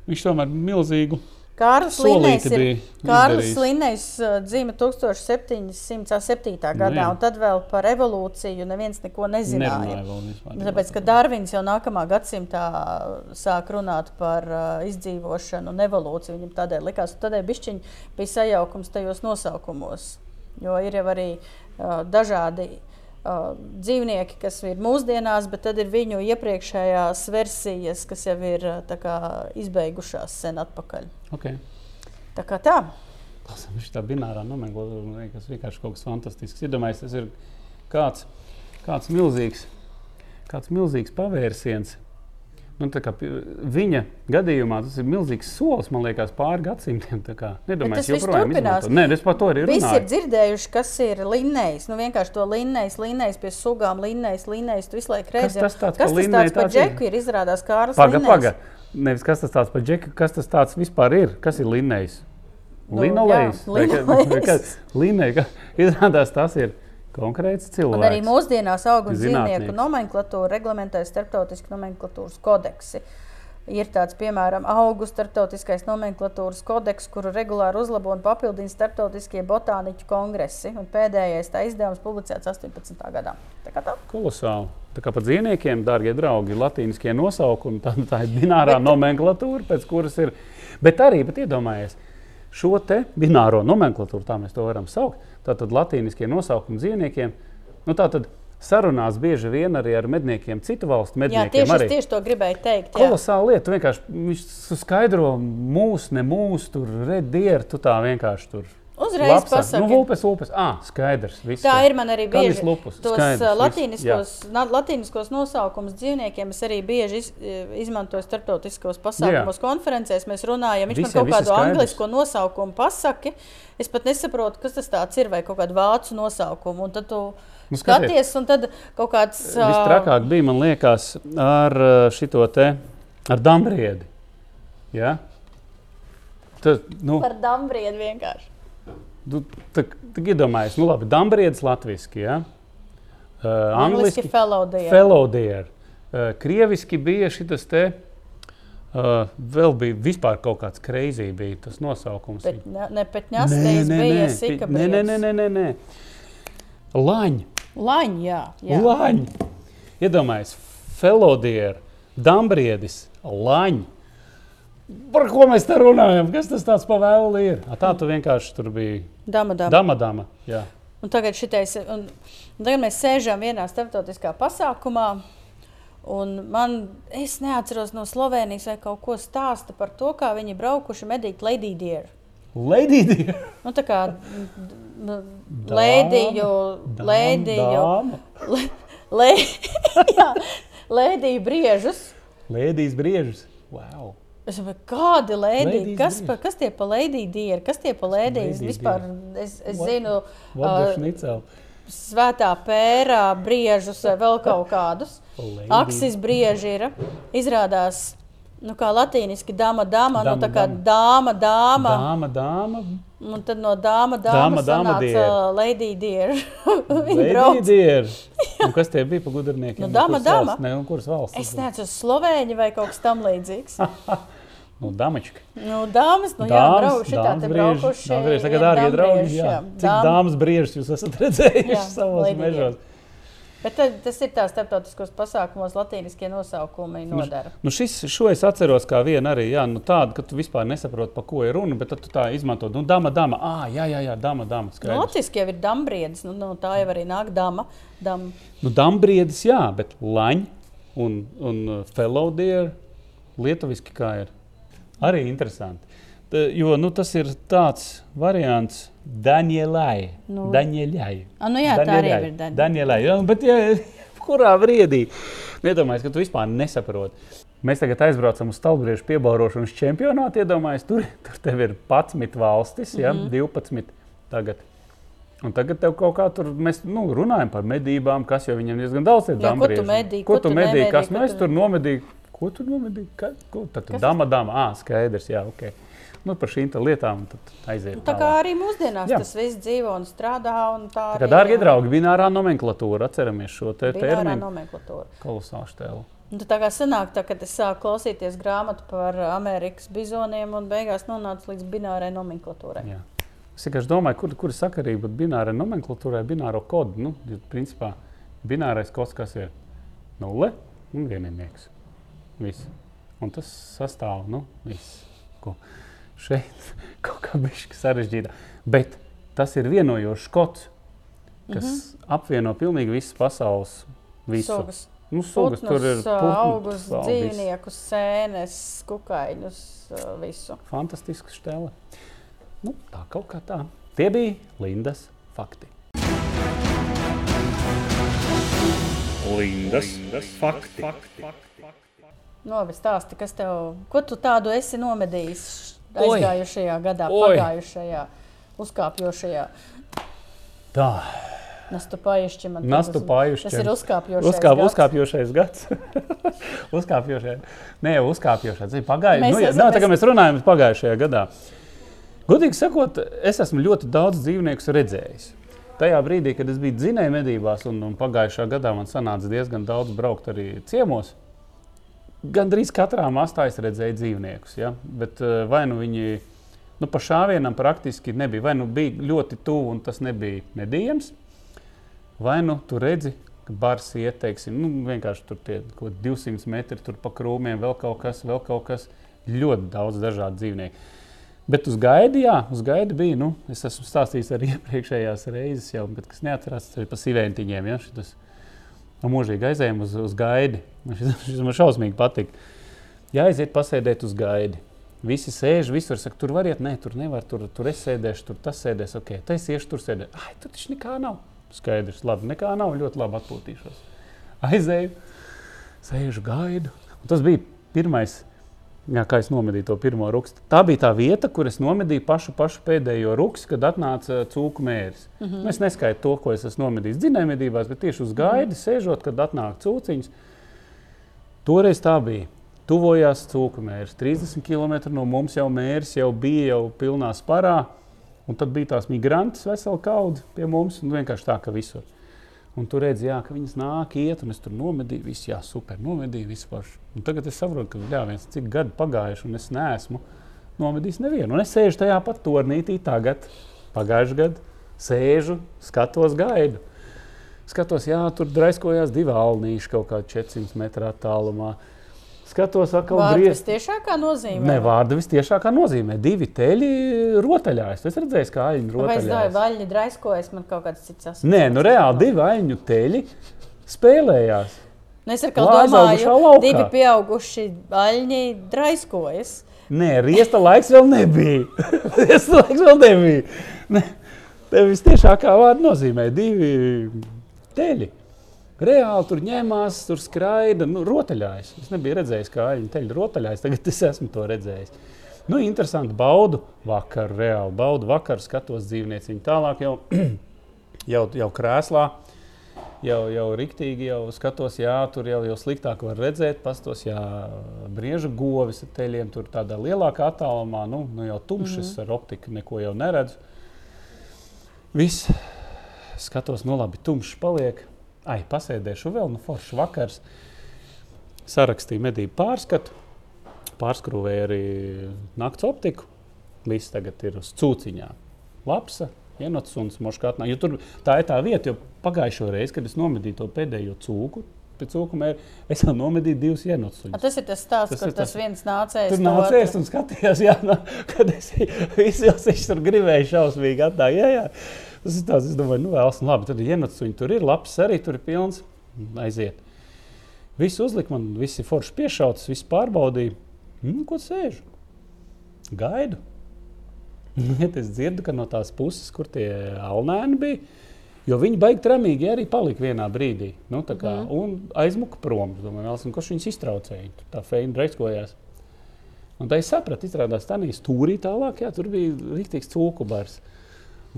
Viņš tomēr milzīgu Kārlis Linnējs ir. Kārlis. Linnējs uh, dzīva 1707. gadā, Nu jā. un tad vēl par evolūciju neviens neko nezināja. Nerunāja. Nu, Tāpēc, ka Darvins jau nākamā gadsimtā sāk runāt par uh, izdzīvošanu un evolūciju, viņam tādēļ likās, ka tādēļ bišķiņ bija sajaukums tajos nosaukumos. Jo ir jau arī uh, dažādi uh, dzīvnieki, kas ir mūsdienās, bet tad ir viņu iepriekšējās versijas, kas jau ir uh, tā kā izbeigušās sen atpakaļ. Okay. Tā kā tā. Tas viņš tā binārā nomenklatūra, liekas, vienkārši kaut kas fantastisks. Iedomājieties, tas ir kāds, kāds milzīgs, kāds milzīgs pavērsiens. Nu, kā viņa gadījumā tas ir milzīgs solis, man liekas, pāri gadsimtiem. Tas Nedomāju, viss joprojām turpinās. Nē, es par to arī Visi ir runāju. dzirdējuši, kas ir līnijas. Nu, vienkārši to līnijas, līnijas pie sugām, līnijas, līnijas. Tu visu laiku Kas redzi. tas tāds kas tas tāds par džeku ir? Izrādās Kārlis Paga, Linnejs. paga. Nevis kas tas tāds par džeku, kas tas tāds vispār ir? Kas ir Linnējs? Nu, Linolejs. ka- linolejs. izrādās tas ir konkrēts Un arī cilvēks. mūsdienās augu un dzīvnieku nomenklatūra reglamentē starptautiski nomenklatūras kodeksi. Ir tāds, piemēram, augu starptautiskais nomenklatūras kodeks, kuru regulāri uzlabo un papildina starptautiskie botāniķu kongresi. Un pēdējais tā izdevums publicēts 18. gadā. Tā kā tā. Kolosāli. Tā kā par dzīvniekiem, darbie draugi, ir latīniskie nosaukumi, tā, tā ir binārā nomenklatūra, pēc kuras ir. Bet arī, bet iedomājieties, šo te bināro nomenklatūru, tā mēs to varam saukt, tātad latīniskie nosaukumi dzīvniekiem. Nu, tātad sarunās bieži vien arī ar medniekiem, citu valstu Jā, medniekiem. tieši, arī. tieši to gribēju teikt. jā. Kolosāla lieta. Vienkārši viņš skaidro mūsu, ne mūsu, tur redzīri. Tu tā vienkārši tur Uzreiz pasaki. Nu, upes, upes. Ah, skaidrs. Viss Tā ir. man arī bieži. lupus, Tos skaidrs, latīniskos, na- latīniskos nosaukumus dzīvniekiem es arī bieži iz, izmantoju starptautiskos pasākumos, konferencēs. Mēs runājam, viņš Visiem man kaut kādu angļuisko nosaukumu pasaki. Es pat nesaprotu, kas tas ir, vai kaut kādu vācu nosaukumu. Un tad tu Nu, skaties. skaties, un tad kaut kāds. ā, Vistrakāk bija, man liekas, ar šito te, ar dambriedi. Ja? Tad, nu, Par dambriedu vienkārši. Tu, tā, tā iedomājies, nu labi, dambriedis latviski, ja? Uh, Angliski fellow deer. Uh, krieviski bija šitas te, uh, vēl bija vispār kaut kāds kreizī bija tas nosaukums. Bet ne, ne petņastīs bija sika nē, nē, nē, nē, nē, nē. Laņi. Laņi, jā. jā. Laņi. Iedomājieties, felodieris, dambriedis, laņi. Par ko mēs te runājam? Kas tas tāds pa vēlu ir? A, tā tu vienkārši tur biji. Dama, dama. Dama, dama. Jā. Un tagad, šitais, un, un tagad mēs sēžam vienā starptautiskā pasākumā. Un man, es neatceros no Slovenijas, vai kaut ko stāsta par to, kā viņi braukuši medīt Lady Deer. Lady Deer. Nu, tā kā Lēdiju, Lēdiju. Lēdiju briežus. Lēdijas briežus. Wow. Es domāju, kādi lēdīgi, kas, pa, kas tie pa lēdiju dieri, kas tie pa? Lēdiju Vispār es, es What? zinu, What šnicel? svētā pērā briežus vai vēl kaut kādus. Aksis brieži ir. Izrādās, nu kā latīniski dama, dama, nu Dama, tā kā dāma, dāma. Dāma, dāma. Un tad no dāma, Dāma, dāma, dāma sanāca. Lady Deer. Lady. Deer. Un kas tie bija pa gudrniekiem? Nu, dama. valsts? Ne, un kuras valsts? Es neatceros slovēņi vai kaut kas tam līdzīgs. Nu, damačka. Nu, dāmas, nu jā, braukuši, tā te braukuši. Dāmas brieži. Tagad ir dārgie draugi, jā. jā. Cik Dām- dāmas briežus jūs esat redzējuši Jā, savos Deer. mežos? Bet tad, tas ir tās starptautiskos pasākumos, latīniskie nosaukumi nodara. Nu šis, šo es atceros kā vienu arī jā, nu tādu, ka tu vispār nesaproti, par ko ir runa, bet tad tu tā izmanto. Nu, dama, dama, ah, jā, jā, jā, dama, dama. Nu. Latvijas jau ir dambriedis, nu, nu, tā jau arī nāk dama. Dam. Nu, dambriedis, jā, bet laņi un, un uh, fellow deer lietuviski kā ir. Arī interesanti. Tā, jo nu, tas ir tāds variants Danielai. Nu. Danieļai. A, nu jā, tā arī ir Daniela. Danielai. Jā, bet jā, kurā brīdī? Iedomājieties, ka tu vispār nesaproti. Mēs tagad aizbraucam uz Stalbriežu piebaurošanas čempionātu. Iedomājieties, tur, tur tev ir 11 valstis, ja, Mhm. 12 tagad. Un tagad tev kaut kā tur mēs nu, runājam par medībām, kas jau viņam diezgan daudz ir. Jā, ko tu dambrieži. medī, Ko ko tu medīji? Kas mēs tu- tur nomedījām? Ko tu nomedīji? Tad dama, dama. Ah, skaidrs, jā, ok. Nu, par šīm lietām aiziet. Nu, Tā kā tālāk. arī mūsdienās Jā. tas viss dzīvo un strādā. Un tā Tā kā, arī, dārgie draugi, binārā nomenklatūra, atceramies šo te terminu. nomenklatūra. Kolosāls tēlu. Un tad tā kā sanāk, tā, kad es sāku klausīties grāmatu par Amerikas bizoniem un beigās nonācu līdz binārai nomenklatūrai. Jā. Es vienkārši domāju, kur, kur ir sakarība binārai nomenklatūrai, bināro kodu. Nu, principā binārais kods, kas ir nulle un vienīgais. Viss. Un tas sastāv no nu, viss. Ko šeit kaut kā bišķi sarežģīta. Bet tas ir vienojošs kods, kas mm -hmm. apvieno pilnīgi visas pasaules visu. Sugas. Nu, sugas tur ir Putnus, augus, dzīvniekus, sēnes, kukaiņus, ā, visu. Fantastisks stēle. Nu, tā kaut kā tā. Tie bija Lindas fakti. Lindas, fakti. Novi stāsti, kas tev, ko tu tādu esi nomedījis aizgājušajā gadā, Oi. pagājušajā, uzkāpjošajā. Tā, Nastu pajušķi man. Nastu tas- ir uzkāpjošais. Uzkāp, gads. uzkāpjošais gads. uzkāpjošais. Nē, uzkāpjošais. Ir pagājušajā Mēs gadā. Nu, jā, esam- nā, tā kā mēs- runājam pagājušajā gadā. Godīgi sakot, es esmu ļoti daudz dzīvnieku redzējis. Tajā brīdī, kad es biju dzinēju medībās, un, un pagājušā gadā man sanāca diezgan daudz braukt arī ciemos, Gan drīz katrā mastā es redzēju dzīvniekus. Ja? Bet eh, vai nu viņi nu, pa šāvienam praktiski nebija, vai nu bija ļoti tuvu un tas nebija medījams, vai nu tu redzi, ka bars iet, teiksim, nu, vienkārši tur tie 200 metri tur pa krūmiem, vēl kaut kas, vēl kaut kas. Ļoti daudz dažādu dzīvnieku. Bet uz gaidi, jā, uz gaidi bija. Nu, es esmu stāstījis arī iepriekšējās reizes, jau, bet kas neatcerās, tas ir pa sīvēntiņiem. Ja, šitas, nu, mūžīgi aizējām uz, uz gaidi. Šis, šis man šausmīgi patīk. Jāaiziet pasēdēt uz gaidi. Visi sēž, visur saka, tur var iet, nē, tur nevar, tur, tur es sēdēšu, tur tas sēdēs, ok, tas iešu, tur sēdēšu. Ai, tur taču nekā nav. Skaidrs, labi, nekā nav, ļoti labi atpūtīšos. Aizēju, sēžu, gaidu. Un tas bija pirmais Jā, kā es nomedīju to pirmo rukstu. Tā bija tā vieta, kur es nomedīju pašu, pašu pēdējo rukstu, kad atnāca cūku mērs. Mm -hmm. Es neskaitu to, ko es esmu nomedījis dzinējumedībās, bet tieši uz gaidi, mm -hmm. sēžot, kad atnāk cūciņas. Toreiz tā bija. Tuvojās cūku mērs. 30 km no mums jau mērs jau bija jau pilnā sparā. Un tad bija tās migrantes vesela kaudze pie mums. Vienkārši tā, ka visur. Un tur redz, jā, ka viņas nāk, iet, un es tur nomedīju, visu, jā, super, nomedīju vispār. Un tagad es saprotu, ka jā, viens cik gadi pagājuši, un es neesmu nomedījis nevienu. Un es sēžu tajā pat turnītī tagad, pagājušajā gadā, sēžu, skatos, gaidu. Skatos, jā, tur draiskojās divi alnīši kaut kādā 400 metru attālumā. Skatos, atkal griezt. vistiešākā nozīmē. Ne, vārdu vistiešākā nozīmē. Divi teļi rotaļājas. Es redzēju, kā aļņi Vai es rotaļājas. vaļņi draiskojas, man kaut kāds cits asociācijas. Nē, nu reāli divi aļņu teļi spēlējās. Nu, es kaut Lai domāju, divi pieauguši aļņi draiskojas. Nē, riesta laiks vēl nebija. riesta laiks vēl nebija. Ne, tev vistiešākā vārda nozīmē divi teļi. Reāli tur ņēmās, tur skraida, nu, rotaļājas. Es nebiju redzējis, kā viņi teļi rotaļājas. Tagad es esmu to redzējis. Nu, interesanti, baudu vakaru, reāli baudu vakaru, skatos dzīvnieciņu tālāk jau, jau, jau krēslā. Jau, jau rīktīgi, jau skatos, jā, tur jau, jau sliktāk var redzēt. Pastos, jā, brieža govis ar teļiem, tur tādā lielākā attālumā, nu, nu jau tumšs, mm -hmm. ar optiku neko jau neredzu. Viss, skatos, nu labi, tumšs paliek. Ai, pasēdēšu vēl, nu foršs vakars. Sarakstīju medību pārskatu, pārskrūvēju arī nakts optiku. Viss tagad ir uz cūciņā. Lapsa, ienots un smoškātnā. Jo tur tā ir tā vieta, jo pagājušo reizi, kad es nomedīju to pēdējo cūku, pēc cūku mēra, es jau nomedīju divus. A, Tas ir tas stāsts, Tas kur tas, tas- viens nācējs. Tur otru- un skatījās, jā, no, kad es visu viņš tur gribēju šausmīgi atnākt. Jā, jā. Tas ir tāds, es domāju, nu, vēlas, nu, labi, tad ienāc, viņi tur ir, labs arī tur ir pilns, aiziet. Visu uzlikt, man visi forši piešauts, visu pārbaudīju. Nu, ko sēžu? Gaidu. Ja es dzirdu, ka no tās puses, kur tie alnēni bija, jo viņi baigi tramīgi arī palika vienā brīdī. Nu, kā, mm. Un aizmuka prom. Es Domāju, vēlas, un kurš viņus iztraucēja? Tur tā feina reiskojās. Un tā es sapratu, izrādās, tā bija stūrī tālāk, jā, tur bija rīktīgs cūku bars. Un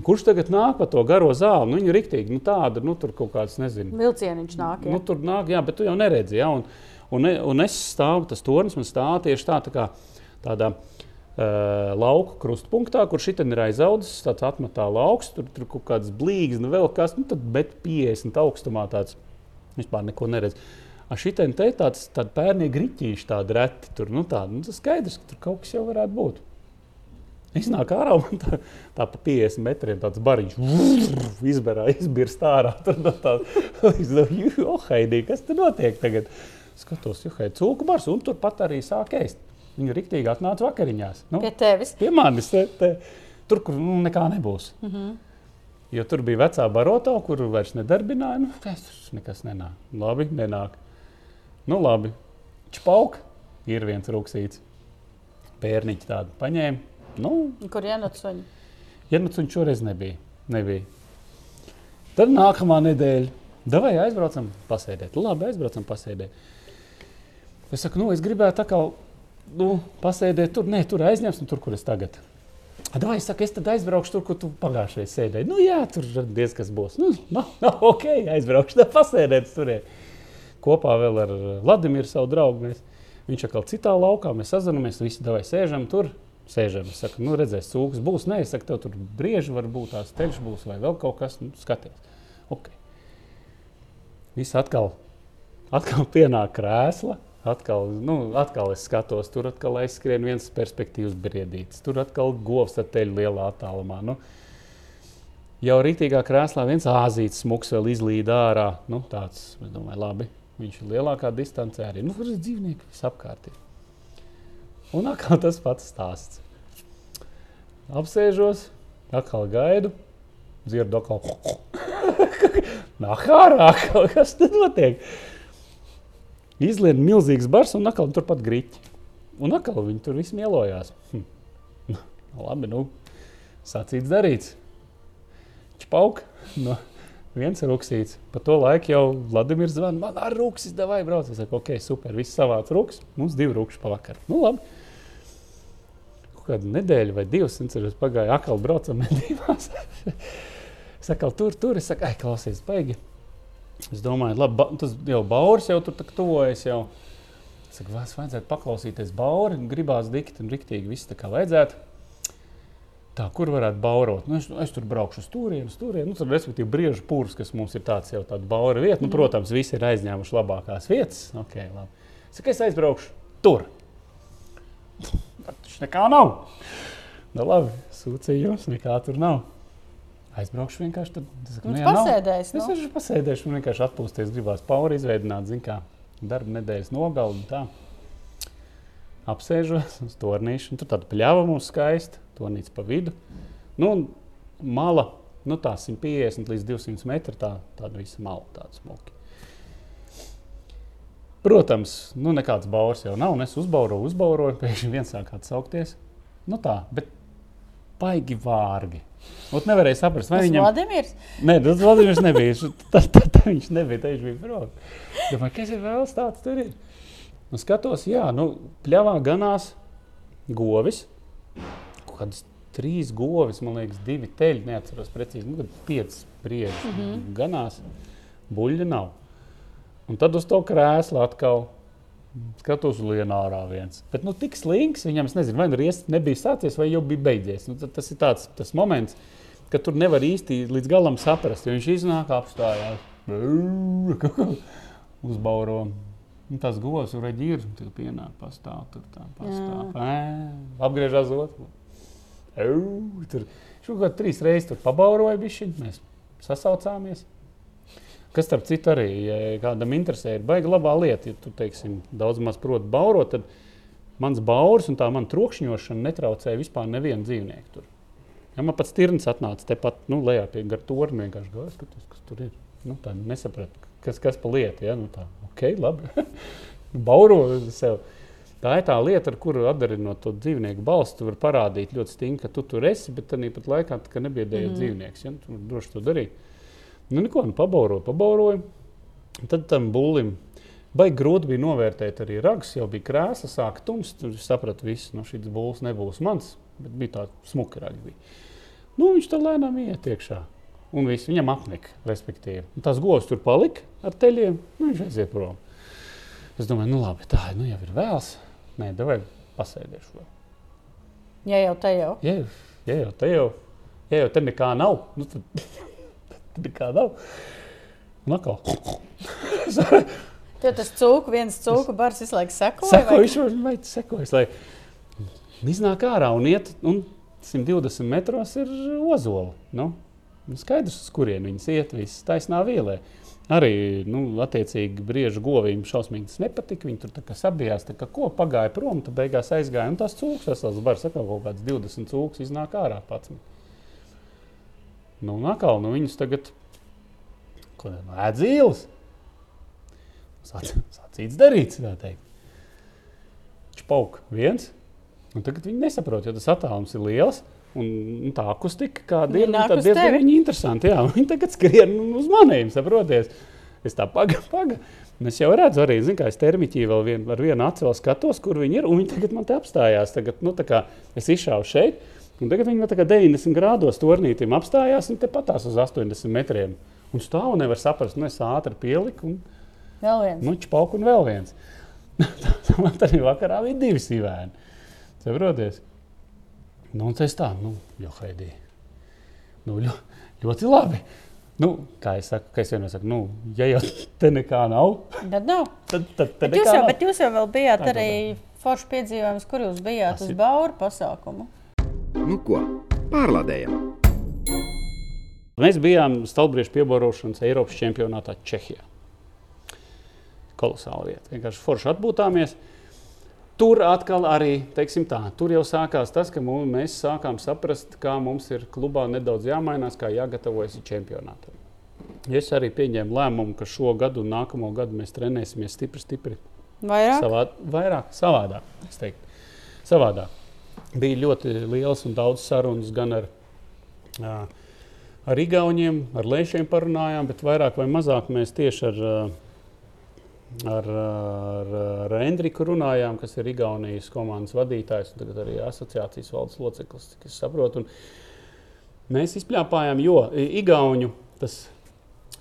kurš tagad nāk pa to garo zāli? Nu, viņa ir rīktīgi, nu, tāda, nu, tur kaut kāds, nezinu. Vilcieniņš nāk. Ja? Nu, tur nāk, jā, bet tu jau neredzi. Jā, un, un, un es stāvu, tas tornis man stāv tieši tā, tā kā tādā uh, lauka krustpunktā, kur šī ir aizaudzis, tāds atmetā lauks, tur, tur kaut kāds blīgs, nu vēl kas, nu, tad, bet 50 augstumā tāds vispār neko neredz. Šī te tāds tāda pērnīga grīķīša, tāda reti. Tur nu, tāda, nu, tas skaidrs, ka tur kaut kas jau varētu būt. Iznāk ārā un tā, tā pa 50 metriem tāds bariņš izberā, izbirst ārā. No tā, es domāju, jo, Haidī, kas tur notiek tagad? Skatos, jo, Haidī, cūku bars, un turpat arī sāk ēst. Viņu riktīgi atnāca vakariņās. Nu, Pie tevis. pie manis, te, te, tur, kur nu, nekā nebūs. Mm -hmm. Jo tur bija vecā barota, kur vairs nedarbināja. Nu, tas nekas nenāk. Labi, nenāk. Nu, labi. Čpauk, ir viens rūksīts. Pērniķi tādu paņēma. Nu, Kur nu viņš šoreiz nebija. nebija. Tad nākamā nedēļa. Davai aizbraucam, pasēdēt. Labi, aizbraucam, pasēdēt. Es saku, nu, es gribētu tā kā nu, pasēdēt tur, ne tur aizņemsim, tur, kur es tagad. Davai, es saku, es tad aizbraukšu tur, kur tu pagājušajā sēdēji. Nu, jā, tur diez kas būs. Nu, nav, nav ok, aizbraukšu, tad pasēdēt tur. Kopā vēl ar Vladimiru, savu draugu. Mēs, viņš atkal citā laukā, mēs sazināmies, visi davai sēžam tur, sēžam. Es saku, nu, redzēs, cūks būs. Nē, es saku, tev tur brieži var būt, tās ceļš būs vai vēl kaut kas. Nu, skaties. Okay. Viss atkal, atkal pienāk krēsla. Atkal, nu, atkal es skatos, tur atkal aizskrien viens perspektīvas briedītis. Tur atkal govs ar teļu lielā attālumā. Nu, jau rītīgā krēslā viens āzīts smuks vēl izlīd ārā. Nu, tāds, es domāju, labi, viņš ir lielākā distancē arī. Nu, tur ir dzīvnieki visapkārt. Ir. Un atkal tas pats stāsts. Apsēžos, atkal gaidu, dzirdu atkal. Nāk ārā, kas tur notiek? Izlien milzīgs bars un atkal turpat grīķi. Un atkal viņi tur visi mielojās. Hm. Labi, nu, sacīts darīts. Čpauk. No. Viens ruksīts. Pa to laiku jau Vladimirs zvanīja, man ar ruksis davai brauc. Es saku, ok, super, viss savāc ruks. Mums divi rukši pa vakaru. Nu, labi. Kādu nedēļu vai divas nedēļas pagāja, akal braucam medībās. es saku, tur, tur, es saku, ai, klausies, baigi. Es domāju, labi, tas jau Bauris jau tur tuvojas. Jau. Es saku, es vajadzētu paklausīties Bauri, un gribās dikti un riktīgi viss tā kā vajadzētu. Tā, kur varētu baurot? Nu, es, es tur braukšu uz turieni, uz turieni. Nu, tur, respektīvi, brīvs pūrs, kas mums ir tāds jau tāds baura vieta. Nu, Mhm. protams, visi ir aizņēmuši labākās vietas. Okay, labi. es saku, es aizbraukšu tur. Taču nekā nav. Nu, labi, sūdzījums, nekā tur nav. Aizbraukšu vienkārši tad. Saku, Nu, nu, ja nav, pasēdēsi, Es nu. arī pasēdēšu, man vienkārši atpūsties, gribās pauri izveidot, zināmā kā darba nedēļas nogalu un tā. Apsēžos uz tornīšu, un tur tāda pļāva mums skaista, tornīca pa vidu. Nu, mala, nu tā 150 līdz 200 metri, tā, tāda visa mala, tāda smuka. Protams, nu nekāds baurs jau nav, un es uzbauroju, uzbauroju, pēkšņi viens sāk atsaukties. Nu tā, bet baigi vārgi. Ot nevarēja saprast, vai Tas viņam Vladimirs. Nē, tas Vladimirs nebija. Tas viņš nebija. Viņš bija prom. Domāju, kas ir vēl tāds tur? Ir? Nu, skatos, jā, nu, pļāvā ganās govis. Kādas trīs govis, man liekas, divi teļi. Neatceros precīzi. Nu, pieci brieži mm -hmm. ganās. Buļļa nav. Un tad uz to krēslu atkal. Skatos uz Lienārā viens. Bet nu, tik slings viņam, es nezinu, vai nu riest nebija sācies, vai jau bija beidzies. Nu, tas ir tāds tas moments, ka tur nevar īsti līdz galam saprast. jo Viņš iznāk, apstājās, uzbauro. Un tas govs tur ir tur pienāk, pastāv tur tā, pastāv. Apgriežās otru. Tur kaut kā trīs reizes tur pabauroja bišķiņ, mēs sasaucāmies. Kas, starp citu, arī ja kādam interesē, ir baigi labā lieta. Ja tu, teiksim, daudz maz proti baurot, tad mans baurs un tā man trokšņošana netraucēja vispār nevienu dzīvnieku tur. Ja man pats tirns atnāca tepat nu, lejā pie gar torņa, vienkārši gāja, skatos, kas tur ir. Nu, tā nesapratu, kas, kas pa lietu. Ja? Nu, tā, ok, labi. Bauro sev. Tā ir tā lieta, ar kuru atdarinot to dzīvnieku balstu, tu vari parādīt ļoti stingri, ka tu tur esi, bet arī pat laikā, ka nebiedēji mm. dzīvnieks. Ja? Tu vari droši to darīt. Nu, neko, nu, pabauroju, pabauroju. Tad tam būlim baigi grūti bija novērtēt arī ragus. Jau bija krēsla, sāka tums. Tur es sapratu, ka nu, šis būs nebūs mans, bet bija tāds smuka. Bija. Nu, viņš tur lēnām iet iekšā. Un viss viņam apnika, respektīvi. Un tās govs tur palika ar teļiem, nu, viņš aiziet prom. Es domāju, nu labi, tā nu, jau ir vēls. Nē, vai pasēdēšu vēl. Ja jau te jau. Ja, ja jau te jau, ja jau te nekā nav, nu, tad, tad nekā nav. Un atkal. Jo tas cūku, viens cūku bars visu laiku sekoja. Sekoju, vai- viņš man vajag sekojas, lai iznāk ārā un iet, un 120 metros ir ozola. Nu, skaidrs, uz kurien viņas iet, visas taisnā vielē. Arī, nu, attiecīgi, briežu govīm šausmīgi tas nepatika. Viņi tur tā kā sabijās, tā kā ko pagāja prom, tad beigās aizgāja. Un tās cūks, tas var sakot, kaut kāds 20 cūks iznāk ārā pats. Nu, un atkal, nu, viņus tagad, ko no ēdzīles, Sāc- sacīts darīts, tā teikt. Čpauk viens, un tagad viņi nesaprot, jo tas attālums ir liels. Un, tā akustika, kāda ir, nu, uz diezgan viņi interesanti. Jā, viņi tagad skrien uz maniem, saproties. Es tā pagaidu, pagaidu. Es jau redzu, arī, zin, kā es termiķī vēl vien, ar vienu acu skatos, kur viņi ir. Viņi tagad man te apstājās. Tagad, nu, tā es izšāvu šeit, un tagad viņi tā kā 90 grādos turnītim apstājās un te patās uz 80 metriem. Un stāv un nevar saprast, nu es ātri pieliku. Un, Vēl viens. Nu, čpauk un vēl viens. Man arī vakarā bija divi sīvēni. Saproties? Nu, un tas tā, nu, jo Haidī. Nu, ļo, ļoti labi. Nu, kā jau saku, kā es vienmēr saku, nu, ja jau te nekā nav, Tad nav. tad, tad, tad Bet jūs, jau, nav. bet jūs jau vēl bijāt Tā arī forši piedzīvojums, kur jūs bijāt Tas uz Bauru pasākumu. Nu ko, pārlādējam! Mēs bijām Stalbriežu piebarošanas Eiropas čempionātā Čehijā. Kolosāla vieta. Vienkārši forši atpūtāmies. Tur atkal arī, teiksim tā, tur jau sākās tas, ka mums, mēs sākām saprast, kā mums ir klubā nedaudz jāmainās, kā jāgatavojas čempionātam. Es arī pieņēmu lēmumu, ka šo gadu un nākamo gadu mēs trenēsimies stipri, stipri Vairāk? Savā, vairāk, savādāk. es teiktu. Savādāk. Bija ļoti liels un daudz sarunas gan ar, ar Igauniem, ar Lēšiem parunājām, bet vairāk vai mazāk mēs tieši ar, ar, ar, ar Endriku runājām, kas ir Igaunijas komandas vadītājs un tagad arī asociācijas valdes loceklis, cik es saprotu. Un mēs izpļāpājām, jo Igauņu tas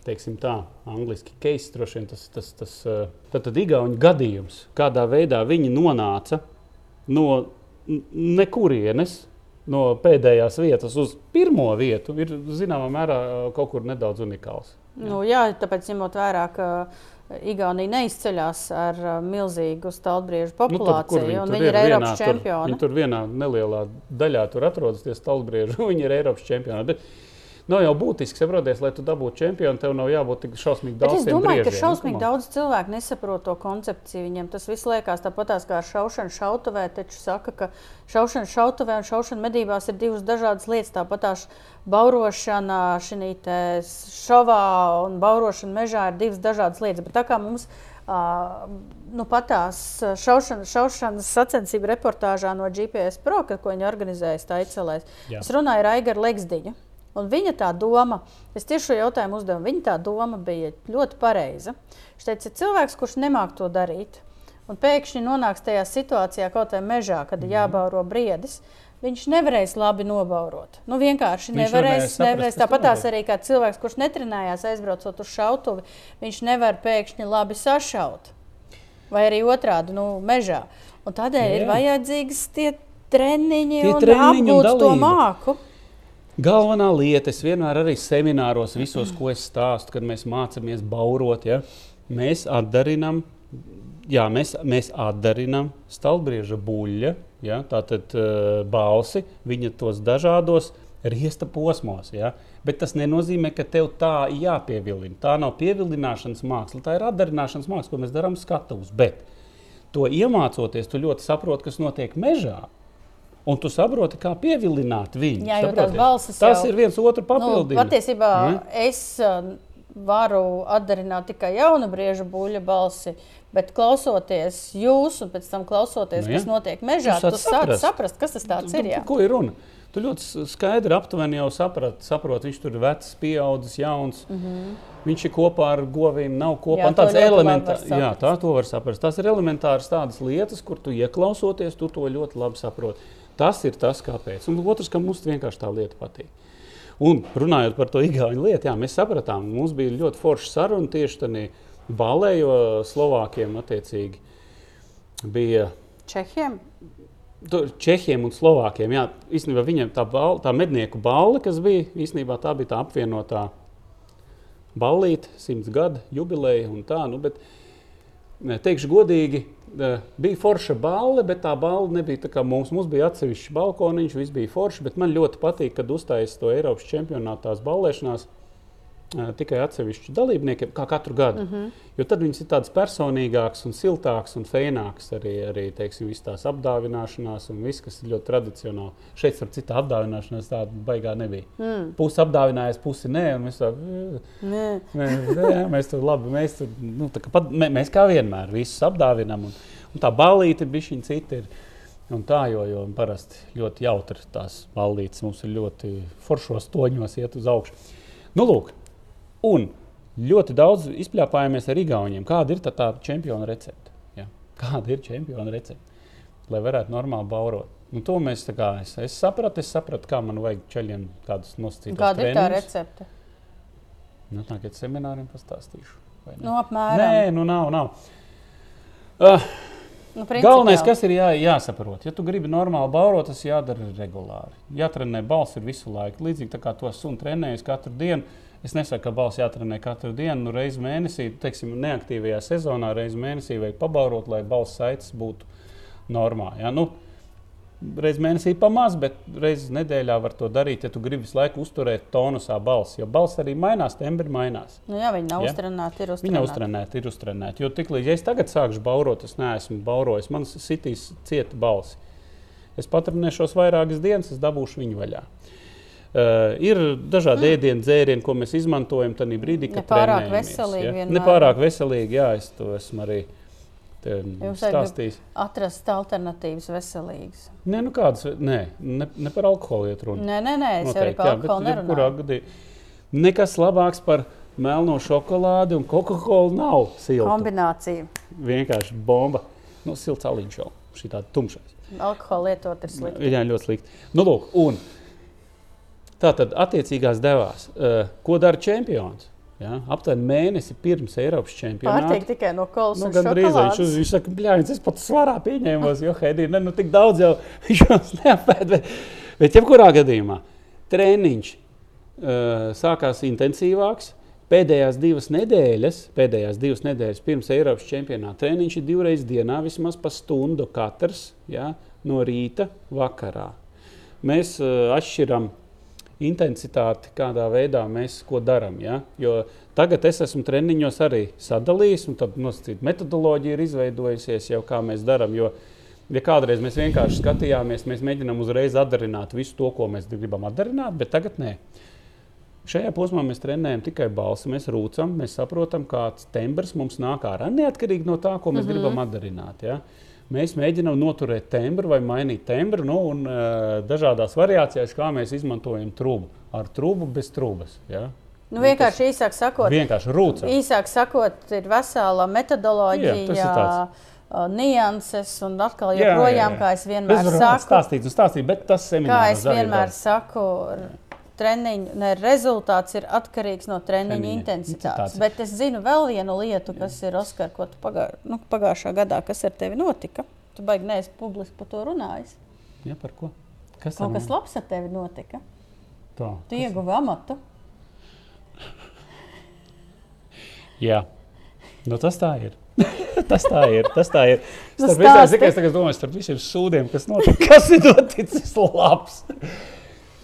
teiksim tā, angļuiski case, droši vien tas, tas, tas eh, tad, tad Igaunijas gadījums, kādā veidā viņi nonāca no nekurienes, no pēdējās vietas uz pirmo vietu, ir zināmā mērā kaut kur nedaudz unikāls. Nu, jā, tāpēc ņemot vērā, ka Igaunija neizceļas ar milzīgu stalbriežu Nu, populāciju, un tur viņi ir vienā- Eiropas tur- čempioni. Viņi tur vienā nelielā daļā tur atrodas tie stalbrieži, un viņi ir Eiropas čempioni. Bet nav jau būtiski, saproties, lai tu dabūtu čempionu, tev nav jābūt tik šausmīgi Bet daudz. es domāju, ka briežiem. šausmīgi Nu, daudz cilvēku nesaprot to koncepciju. Viņiem tas viss liekas tāpatās kā ar šaušanu šautavē. Taču saka, ka šaušana šautavē un šaušana medībās ir divas dažādas lietas. Tāpatās baurošana šī šovā un baurošana mežā ir divas dažādas lietas. Bet tā kā mums uh, nu, patās šaušanas, šaušanas sacensību reportāžā no GPS Pro, ka, ko viņi organizēja Staicelēs, es runāju ar Aigaru Leksdiņu. Un viņa tā doma, es tieši šo jautājumu uzdevu, viņa tā doma bija ļoti pareiza. Viņš teica, ka cilvēks, kurš nemāk to darīt, un pēkšņi nonāks tajā situācijā, kaut vai mežā, kad Mhm. ir jābauro briedis, viņš nevarēs labi nobaurot. Nu, vienkārši Viņš nevarēs. nevarēs Tāpat tās arī kā cilvēks, kurš netrenējās aizbraucot uz šautuvi, viņš nevar pēkšņi labi sašaut. Vai arī otrādi, nu, mežā. Un tādēļ Jā, ir jā. vajadzīgas tie treniņi Tie un treniņi un apgūt to māku. Galvenā lieta, es vienmēr arī semināros, visos, ko es stāstu, kad mēs mācāmies baurot, ja, mēs atdarinām, jā, mēs, mēs atdarinām stalbrieža buļļa, ja, tātad uh, balsi, viņa tos dažādos riesta posmos. Ja, bet tas nenozīmē, ka tev tā jāpievilina. Tā nav pievilināšanas māksla, tā ir atdarināšanas māksla, ko mēs darām skatuves. Bet to iemācoties, tu ļoti saproti, kas notiek mežā. Un tu saproti, kā pievilināt viņu. Jā, jo tās balsis Tas jau- ir viens otru Nu, papildinājums. patiesībā Ne? es uh, varu atdarināt tikai jaunu brieža buļļu balsi. Bet klausoties jūs, un pēc tam klausoties, Nu, kas jā. notiek mežā, Tu sāc saprast. kas tas ir. Par ko ir runa? Tu ļoti skaidri aptuveni jau saproti, saprot, viņš tur ir vecs, pieaudzis, jauns. Mm -hmm. Viņš ir kopā ar govīm, nav kopā. Jā, tāds elementārs, jā, tā to var saprast. Tas ir elementārs tādas lietas, kur tu ieklausoties, tu to ļoti labi saproti. Tas ir tas, kāpēc. Un otrs, ka mums vienkārši tā lieta patīk. Un runājot par to igauņu lietu, jā, mēs sapratām, mums bija ļoti forša saruna tieši tādā balē, jo Slovākiem attiecīgi bija Čehiem? Čehiem un Slovākiem. Jā, īstenībā viņiem tā, bal, tā mednieku balva, kas bija, īstenībā tā bija tā apvienotā ballīte, simts gadu jubileja un tā. Nu, bet, teikšu godīgi, bija forša balva, bet tā balva nebija tā kā mums. Mums bija atsevišķs balkoniņš, viss bija forši, man ļoti patīk, kad uztaisīja to Eiropas čempionātās ballēšanās. Tikai atsevišķu dalībniekiem, kā katru gadu. Mm -hmm. Jo tad viņas ir tādas personīgākas, un siltākas un fēnākas. Arī, arī teiksim, tās apdāvināšanās, un viss, kas ir ļoti tradicionāli. Šeit ar citu apdāvināšanos tāda baigā nebija. Mm. Pusi apdāvinājās, pusi nē. un Mēs, tā, Nē. Mēs, jā, mēs tur labi, mēs, tur, nu, tā kā pat, mē, mēs kā vienmēr visus apdāvinām. Un, un tā balīte bija viņa cita. Ir, un tā, jo, jo parasti ļoti jautri tās ballītes mums ir ļoti foršos toņos iet uz augšu. Nu, lūk, un ļoti daudz izpļāpājamies ar Igauniem. Kāda ir tā, tā čempiona recepte? Ja? Kāda ir čempiona recepte? Lai varētu normāli baurot. Nu, to mēs tā kā es, es sapratu, es sapratu, kā man vajag ceļiem kādus nosacītus. Kāda ir tā recepte? Nu, tagad semināriem pastāstīšu. Nu, apmēram. Nē, nu nav. nav. Uh, Nu, Galvenais, kas ir jā, jāsaprot, ja tu gribi normāli baurot, tas jādara regulāri. Jātrenē balss ir visu laiku. Līdzīgi tā kā to sunu trenējas katru dienu. Es nesaku, ka balss jātrenē katru dienu, nu, reizes mēnesī, teiksim, neaktīvajā sezonā, reizes mēnesī vajag pabaurot, lai balss saites būtu normā. Ja? Nu, Reizes mēnesī pamazs, bet reizes nedēļā var to darīt, ja tu gribi visu laiku uzturēt tonusā balsi. Jo balss arī mainās, tembri mainās. Nu, jā, viņi nav ja? uztrenēti, ir uztrenēti. Viņi nav uztrenēti, ir uztrenēti. Jo tiklīdz ja es tagad sākšu baurot, es neesmu baurojis. Man sitīs cieta balsi. Es patrenēšos vairākas dienas, es dabūšu viņu vaļā. Uh, ir dažādi mm. ēdienu dzērieni, ko mēs izmantojam tajā brīdī, kad nepārāk veselīgi. Ja? Nepārāk veselīgi, jā, es to esmu arī uh, Jūs stāstījis. Atrast alternatīvas veselīgas. Nē, nu kādas, nē, ne, ne par alkoholu iet runa. Nē, nē, nē es Noteikti, arī par alkoholu nerunāju. Nekas labāks par melno šokolādi un Coca-Cola nav silta. Kombinācija. Vienkārši bomba. Nu, silts aliņš jau, šī tāda tumšais. Alkoholu lietot ir slikti. Jā, ļoti slikti. Nu, lūk, un tā tad attiecīgās devās. Uh, ko dara čempions? Ja, aptuveni mēnesi pirms Eiropas čempionāta. Pārtiek tikai no kolas. Nu, gan drīz viņš, viņš saka, bļāņas, es pat svarā pieņēmos, jo Hedija, ne, nu tik daudz jau viņš mums neapēd. Bet, bet jebkurā gadījumā treniņš uh, sākās intensīvāks. Pēdējās divas nedēļas, pēdējās divas nedēļas pirms Eiropas čempionāta treniņš ir divreiz dienā, vismaz pa stundu katrs, ja, no rīta, vakarā. Mēs uh, atšķiram intensitāti, kādā veidā mēs ko darām. Ja? Jo tagad es esmu treniņos arī sadalījis, un tad nosacīt, metodoloģija ir izveidojusies jau kā mēs darām. Ja kādreiz mēs vienkārši skatījāmies, mēs mēģinām uzreiz atdarināt visu to, ko mēs gribam atdarināt, bet tagad nē. Šajā posmā mēs trenējam tikai balsi, mēs rūcam, mēs saprotam, kāds tembrs mums nāk ārā, neatkarīgi no tā, ko mēs mm -hmm. gribam atdarināt. Ja? Mēs mēģinām noturēt tembru vai mainīt tembru, nu, un uh, dažādās variācijās, kā mēs izmantojam trūku. Ar trūku bez trūkas. Ja? Nu, vienkārši nu, īsāk sakot, vienkārši rūcam. Īsāk sakot, ir vesela metodoloģija. Jā, uh, nianses, un atkal, joprojām, jā, jā, jā. kā es vienmēr es saku, stāstīt, stāstīt, bet tas seminārs. Kā es vienmēr saku, treniņu, ne, rezultāts ir atkarīgs no treniņa, treniņa intensitātes. intensitātes. Bet es zinu vēl vienu lietu, kas Jā. ir Oskar, ko tu pagā, nu, pagājušā gadā, kas ar tevi notika. Tu baigi neesi publiski par to runājis. Jā, par ko? Kas Kaut kas labs ar tevi notika? Tā, tu kas... ieguvi amatu. Jā, nu, tas tā ir. tas tā ir. Tas tā ir. Nu, starp visām, es tikai domāju, starp visiem sūdiem, kas notika, kas ir noticis labs.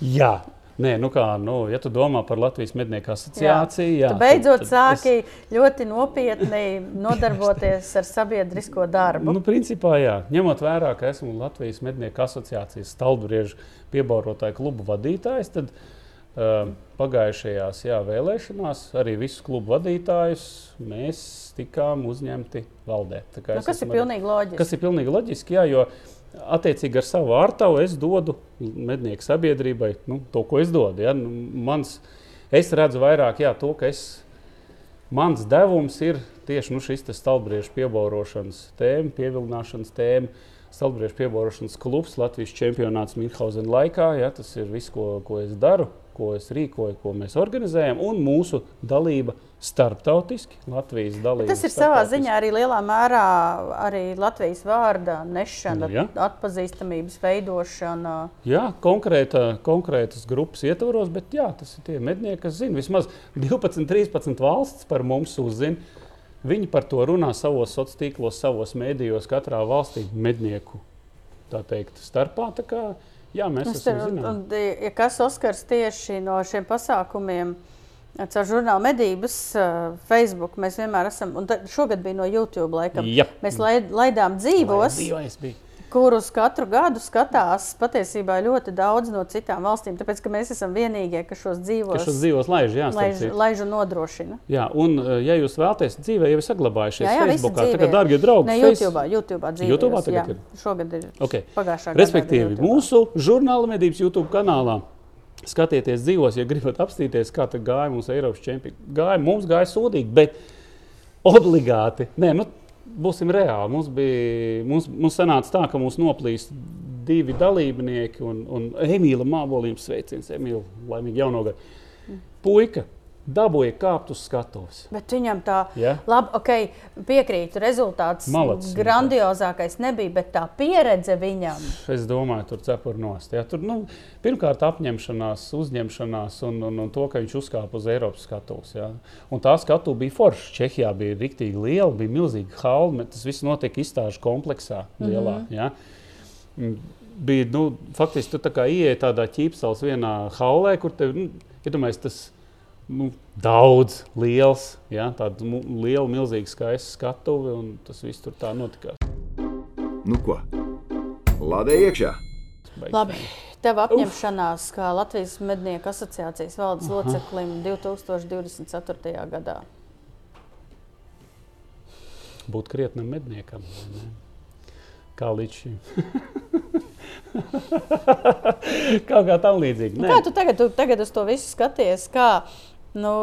Jā, Nē, nu kā, nu, ja tu domā par Latvijas mednieku asociāciju, jā, jā, tu beidzot tad, tad sāki es... ļoti nopietni nodarboties ar sabiedrisko darbu. Nu, principā, jā, ņemot vērā, ka esmu Latvijas mednieku asociācijas stalbriežu piebaurotāju klubu vadītājs, tad uh, pagājušajās jā, vēlēšanās arī visus klubu vadītājus mēs tikām uzņemti valdē. Nu, kas ir pilnīgi loģiski? Kas ir pilnīgi loģiski, jā, jo attiecīgi ar savu ārtavu es dodu mednieku sabiedrībai nu, to, ko es dodu. Ja? Nu, mans, es redzu vairāk jā, to, ka es, mans devums ir tieši nu, šis stalbriežu piebaurošanas tēma, pievilināšanas tēma. Stalbriežu piebaurošanas klubs Latvijas čempionāts Münchhausen laikā. Ja, tas ir viss, ko, ko es daru, ko es rīkoju, ko mēs organizējam, un mūsu dalība starptautiski, Latvijas dalība. Tas ir savā ziņā arī lielā mērā arī Latvijas vārda nešana, ja. atpazīstamības veidošana. Jā, konkrēta, konkrētas grupas ietvaros, bet jā, tas ir tie mednieki, kas zina. Vismaz 12, 13 valsts par mums uzzina. Viņi par to runā savos sociālos tīklos, savos mēdījos, katrā valstī mednieku teikt, starpā. Jā, mēs es esam zināmi. Ja kas Oskars tieši no šiem pasākumiem? Caur žurnālu medības, uh, Facebook mēs vienmēr esam, un šogad bija no YouTube laikam. Yep. Mēs laid, laidām dzīvos, kurus katru gadu skatās patiesībā ļoti daudz no citām valstīm. Tāpēc, ka mēs esam vienīgie, kas šos dzīvos, ka šos dzīvos laiž, jā, laiž, laiž un nodrošina. Jā, un ja jūs vēlaties dzīvē, jau ir saglabājušies jā, jā, Facebookā, tad, dārgie draugi, ne YouTube, YouTube dzīvē. YouTube tagad jā, ir. Šogad ir okay. pagājušā gada. Respektīvi, mūsu žurnāla medības YouTube kanālā skatieties dzīvos, ja gribat apstīties, kā gāja mums Eiropas čempioni. Gāja, mums gāja sūdīgi, bet obligāti. Nē, nu, būsim reāli. Mums, bija, mums, mums sanāca tā, ka mums noplīst divi dalībnieki un, un Emīla Mābolījuma sveiciens. Emīla, laimīgi jauno gadu. Puika dabūja kāpt uz skatuves. Bet viņam tā, Ja? labi, ok, piekrītu, rezultāts Malacis grandiozākais nebija, bet tā pieredze viņam. Es domāju, tur cepur nost. Ja? Tur, nu, pirmkārt, apņemšanās, uzņemšanās un, un, un to, ka viņš uzkāpa uz Eiropas skatuves. Ja? Un tā skatu bija forša. Čehijā bija rīktīgi liela, bija milzīga halma. Tas viss notiek izstāžu kompleksā lielā. Mm -hmm. ja? Bija, nu, faktiski, tu tā kā ieeji tādā ķīpsels vienā haulē, kur tev, nu, iedomājies, tas nu, daudz, liels, ja? tāda liela, milzīga, skaista skatuve, un tas viss tur tā notikās. Nu ko? Lādē iekšā! Baigi Labi, tev apņemšanās kā Latvijas mednieku asociācijas valdes loceklim 2024. gadā. būt krietnam medniekam. vai ne? Kā līdz šim. Kaut kā tam līdzīga. Nu, Kā tu tagad, tu tagad uz to visu skaties? Kā, nu,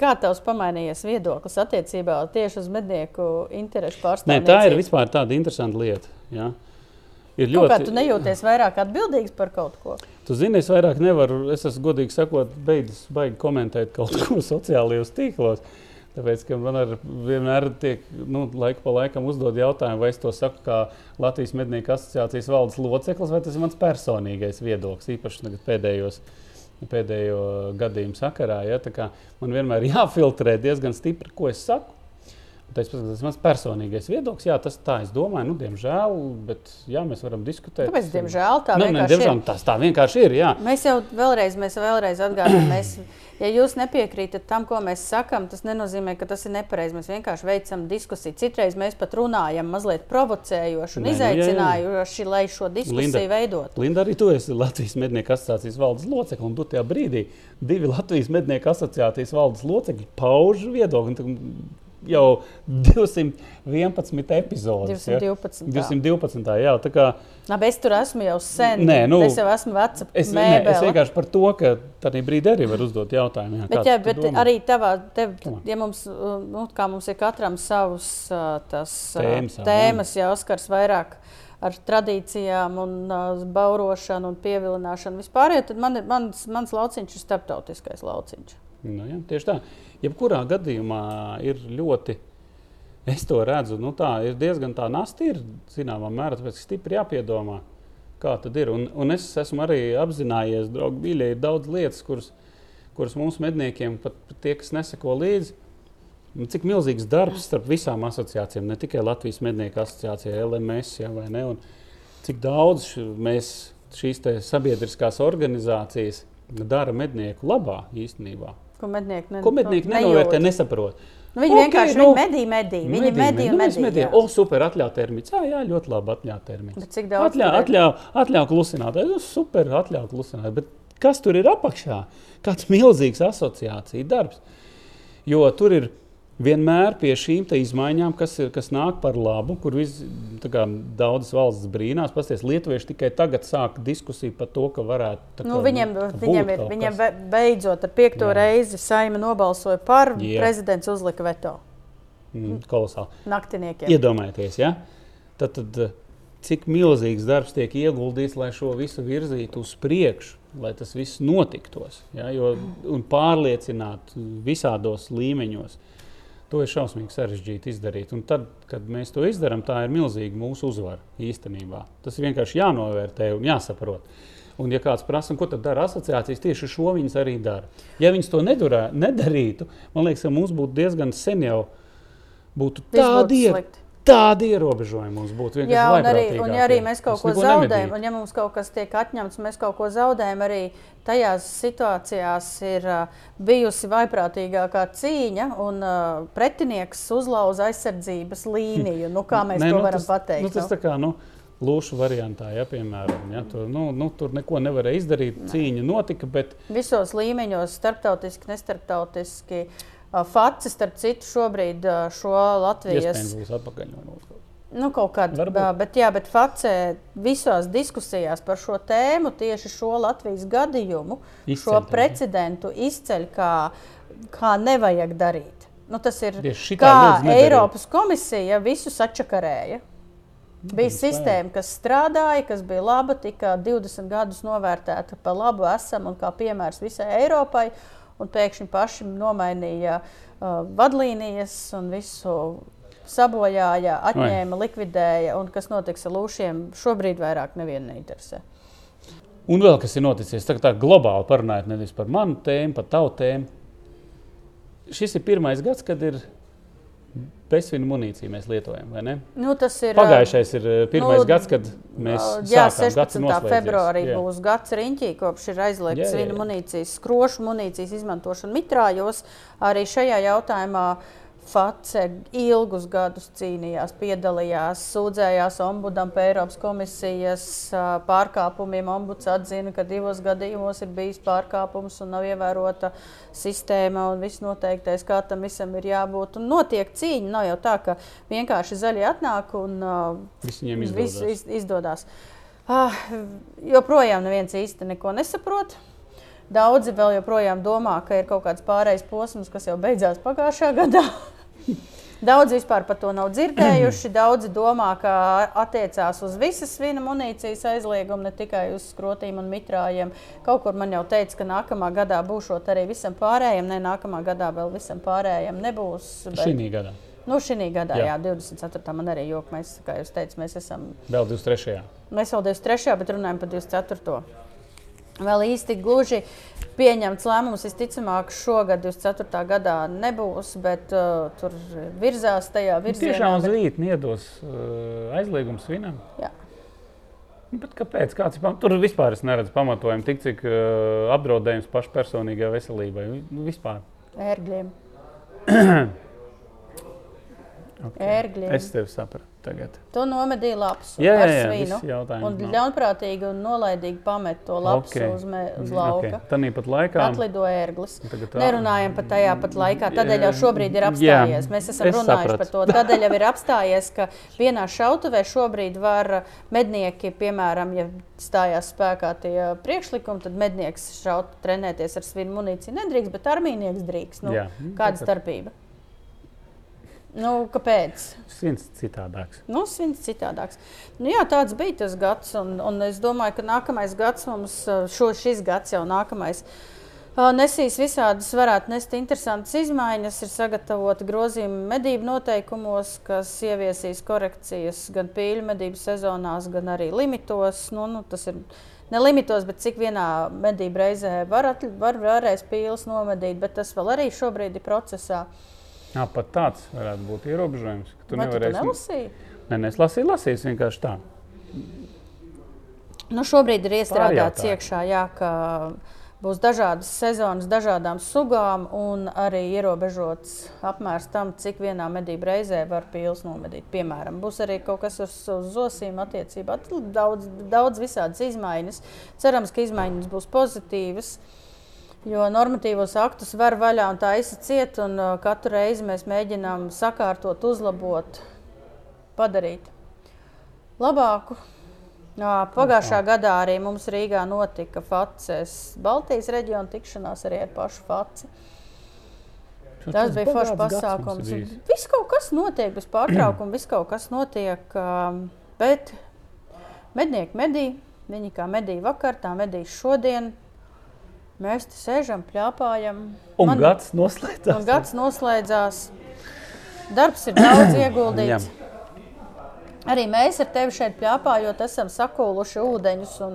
kā tavs pamainījies viedoklis attiecībā tieši uz mednieku interesu pārstāvjiem? tā ir vispār tāda interesanta lieta. Ja? Ir Ļoti... Kā ļoti. tu nejūties vairāk atbildīgs par kaut ko? Tu zini, es vairāk nevaru, es esmu godīgi sakot, beidzis baigi komentēt kaut ko sociālajos tīklos. Tāpēc, man ar vienmēr tiek, nu, laiku pa laikam uzdod jautājumu, vai es to saku kā Latvijas mednieku asociācijas valdes loceklis, vai tas ir mans personīgais viedoklis, īpaši pēdējos, pēdējo gadījumu sakarā. Ja? Man vienmēr ir jāfiltrē diezgan stipri, ko es saku. Tas ir mans personīgais viedoklis. Jā, tas tā es domāju, nu, diemžēl, bet jā, mēs varam diskutēt. Kāpēc, diemžēl, tā Nu, ne, vienkārši diemžēl, ir? tas tā vienkārši ir. Jā. Mēs jau vēlreiz, mēs vēlreiz atgādājam, mēs, ja jūs nepiekrītat tam, ko mēs sakām, tas nenozīmē, ka tas ir nepareizi. Mēs vienkārši veicam diskusiju. Citreiz mēs pat runājam mazliet provocējoši un Nē, nu, jā, jā. izaicinājoši, lai šo diskusiju Linda. veidotu. Linda, arī tu esi Latvijas mednieku asociācijas valdes locekle. Un tu tajā brīdī divi Latvijas mednieku asociācijas valdes locekļi pauž viedokli. Jau 211 epizodes. ja? 212. 212. Jā, tā kā Labi, es tur esmu jau sen. Nē, nu, es jau esmu veca es, mēbele. es vienkārši par to, ka tādā brīdī arī var uzdot jautājumu. Jā, Bet, jā, bet domā? arī tavā, tev, ja mums, nu, kā mums ir katram savs tas, Tēmas, tēmas, jau skars vairāk ar tradīcijām, un uh, baurošanu un pievilināšanu vispār, tad man, mans, mans lauciņš ir starptautiskais lauciņš. Nu, jā, tieši tā. Jebkurā gadījumā ir ļoti. Es to redzu, nu tā ir diezgan tā nasta, ir zināmā mērā, tāpēc stipri jāpiedomā, kā tad ir. Un, un es esmu arī apzinājies, draugi, mīļie, ir daudz lietas, kuras, kuras mūsu medniekiem, pat tie, kas neseko līdzi, cik milzīgs darbs starp visām asociācijām, ne tikai Latvijas mednieku asociācijā, LMS, ja, vai ne, un cik daudz mēs šīs sabiedriskās organizācijas dara mednieku labā īstenībā. Ko mednieki, ne, Ko mednieki nenovērtē, nesaprot. Nu, viņi Ok, vienkārši nu, medī, medī. Viņi medī un nu, medī. jā. O, super, atļauts termiņš. Jā, jā, ļoti labi atļauts termiņš. Cik daudz Atļauj, atļauj, atļauj klusināt. Nu, super, atļauj klusināt. Bet kas tur ir apakšā? Kāds milzīgs asociācija darbs. Jo tur ir vienmēr pie šīm te izmaiņām, kas, ir, kas nāk par labu, kur vis, kā, daudzas valstis brīnās. Pasties, Lietuvieši tikai tagad sāk diskusiju par to, ka varētu. tā Nu, kā, viņam, būt viņam, ir, be- beidzot ar piekto Jā. reizi saima nobalsoja par, Jā. prezidents uzlika veto Mm, kolosāli. naktiniekiem. Iedomājieties, ja? tad, tad, cik milzīgs darbs tiek ieguldīts, lai šo visu virzītu uz priekšu, lai tas viss notiktos. Ja? Jo, un pārliecināt visādos līmeņos. To ir šausmīgi sarežģīti izdarīt. Un tad, kad mēs to izdarām, tā ir milzīga mūsu uzvara īstenībā. Tas ir vienkārši jānovērtē un jāsaprot. Un, ja kāds prasa, ko tad dara asociācijas, tieši šo viņas arī dara. Ja viņas to nedurā, nedarītu, man liekas, ka mums būtu diezgan sen jau būtu tādi, ie, slikti. Tādi ierobežojumi. Mums būtu vienkārši Jā, un arī, un ja arī mēs kaut ko zaudējam, un ja mums kaut kas tiek atņemts, mēs kaut ko zaudējam, arī tajās situācijās ir bijusi vaiprātīgākā cīņa, un uh, pretinieks uzlauza aizsardzības līniju. Nu, kā mēs Nē, to nu, varam tas, pateikt? Nu, tas tā kā nu, lūšu variantā, ja, piemēram, ja, tur, nu, nu, tur neko nevarēja izdarīt. Cīņa notika, bet Visos līmeņos, starptautiski, nestarptautiski. uh, Faci, starp citu, šobrīd uh, šo Latvijas mūsu. Nu, kaut kādā veidā, bet, jā, bet Facē visās diskusijās par šo tēmu, tieši šo Latvijas gadījumu, Izceļ šo precedentu izceļ, kā, kā nevajag darīt. Nu, tas ir kā. Eiropas komisija visu sačakarēja. Bija tas sistēma, kas strādāja, kas bija laba, tika 20 gadus novērtēta par labu esam un kā piemērs visai Eiropai. Un pēkšņi paši nomainīja uh, vadlīnijas un visu sabojāja, atņēma, Vai. likvidēja. Un kas notiks ar lūšiem, šobrīd vairāk nevienu neinteresē. Un vēl kas ir noticis, tā, tā globāli parunājot, nevis par manu tēmu, par tavu tēmu. Šis ir pirmais gads, kad ir bezsvinu munīciju mēs lietojam. Nu, tas ir pagājušais, ir pirmais nu, gads, kad mēs jā, 16. februārī jā. būs gads riņķī, kopš ir aizliegts svinu munīcijas, skrošu munīcijas izmantošana mitrājos. Arī šajā jautājumā uh, Face ilgus gadus cīnījās, piedalījās, sūdzējās ombudam par Eiropas komisijas pārkāpumiem. Ombuds atzina, ka divos gadījumos ir bijis pārkāpums un nav ievērota sistēma un viss noteiktais, kā tam visam ir jābūt. Un notiek cīņa. Nav jau tā, ka vienkārši zaļie atnāk un viss viņiem izdodas. Viss izdodas. Ah, joprojām neviens īsti neko nesaprot. Daudzi vēl joprojām domā, ka ir kaut kāds pārējais posms, kas jau beidzās pagājušā gadā. Daudz vispār par to nav dzirdējuši. Daudzi domā, ka attiecās uz visas svina munīcijas aizliegumu, ne tikai uz skrotīm un mitrājiem. Kaut kur man jau teica, ka nākamā gadā būšot arī visam pārējiem. Ne, nākamā gadā vēl visam pārējiem nebūs. Bet... Šī gadā. Nu, šī gadā, jā, jā 24. man arī jok, mēs, kā jūs teicat, mēs esam. Vēl 23. Mēs vēl 23. bet runājam par 24. Vēl īsti gluži pieņemts lēmums. Visticamāk, šogad, 24. gadā nebūs, bet uh, tur virzās tajā nu, virzienā. Tiešām uz rīta iedos uh, aizliegums vinam. Jā. Nu, bet kāpēc? Kāds, tur vispār es neredzu pamatojumu, tik cik uh, apdraudējums pašpersonīgajai veselībai. Nu, vispār. Ērgļiem. okay. Ērgļiem. Es tevi sapratu tagad. Tu nomedīji lapsu jā, jā, jā, ar svinu. Un ļaunprātīgi un nolaidīgi pamet to lapsu okay. uz, me, uz lauka. Okay. Tāpat laikā atlido ērglis. Tā... Nerunājam par tajā pat laikā. Tādēļ jau šobrīd ir apstājies. Jā, Mēs esam runājuši sapratu. par to. Tādēļ jau ir apstājies, ka vienā šautavē šobrīd var mednieki, piemēram, ja stājās spēkā tie priekšlikumi, tad mednieks šaut trenēties ar svinu munīciju nedrīkst, bet armīnieks drīkst. Nu, jā, kāda starpība? Nu, kāpēc? Svins citādāks. Nu, svins citādāks. Nu, jā, tāds bija tas gads. Un, un es domāju, ka nākamais gads mums, šo, šis gads jau nākamais, nesīs visādas, varētu nest interesantas izmaiņas. Ir sagatavoti grozījumi medību noteikumos, kas ieviesīs korekcijas gan pīļu medību sezonās, gan arī limitos. Nu, nu, tas ir ne limitos, bet cik vienā medību reizē var, var varēs pīles nomedīt, bet tas vēl arī šobrīd ir procesā. Jā, pat tāds varētu būt ierobežojums. Tu Vai nevarēsi... tu nelasīji? Nē, nē, es lasīju, lasīju vienkārši tā. Nu, šobrīd ir iestrādāts iekšā, jā, ka būs dažādas sezonas, dažādām sugām, un arī ierobežots apmērs tam, cik vienā medību reizē var pils nomedīt. Piemēram, būs arī kaut kas uz, uz zosīm attiecībā. Daudz, daudz visādas izmaiņas. Cerams, ka izmaiņas būs pozitīvas. Uh, Jo normatīvos aktus var vaļā un tā izciet, un uh, katru reizi mēs mēģinām sakārtot, uzlabot, padarīt labāku. Pagājušā gadā arī mums Rīgā notika FACES Baltijas reģiona tikšanās arī ar pašu FACE. Tas, tas bija foršs pasākums. Viss kaut kas notiek bez pārtraukuma, viss kaut kas notiek. Bet mednieki medī, viņi kā medīja vakar, tā medīs šodien. Mēs te sēžam, plāpājam. Un Man, gads noslēdzās. Un gads noslēdzās. Darbs ir daudz ieguldīts. Arī mēs ar tevi šeit plāpājot, esam sakūluši ūdeņus un,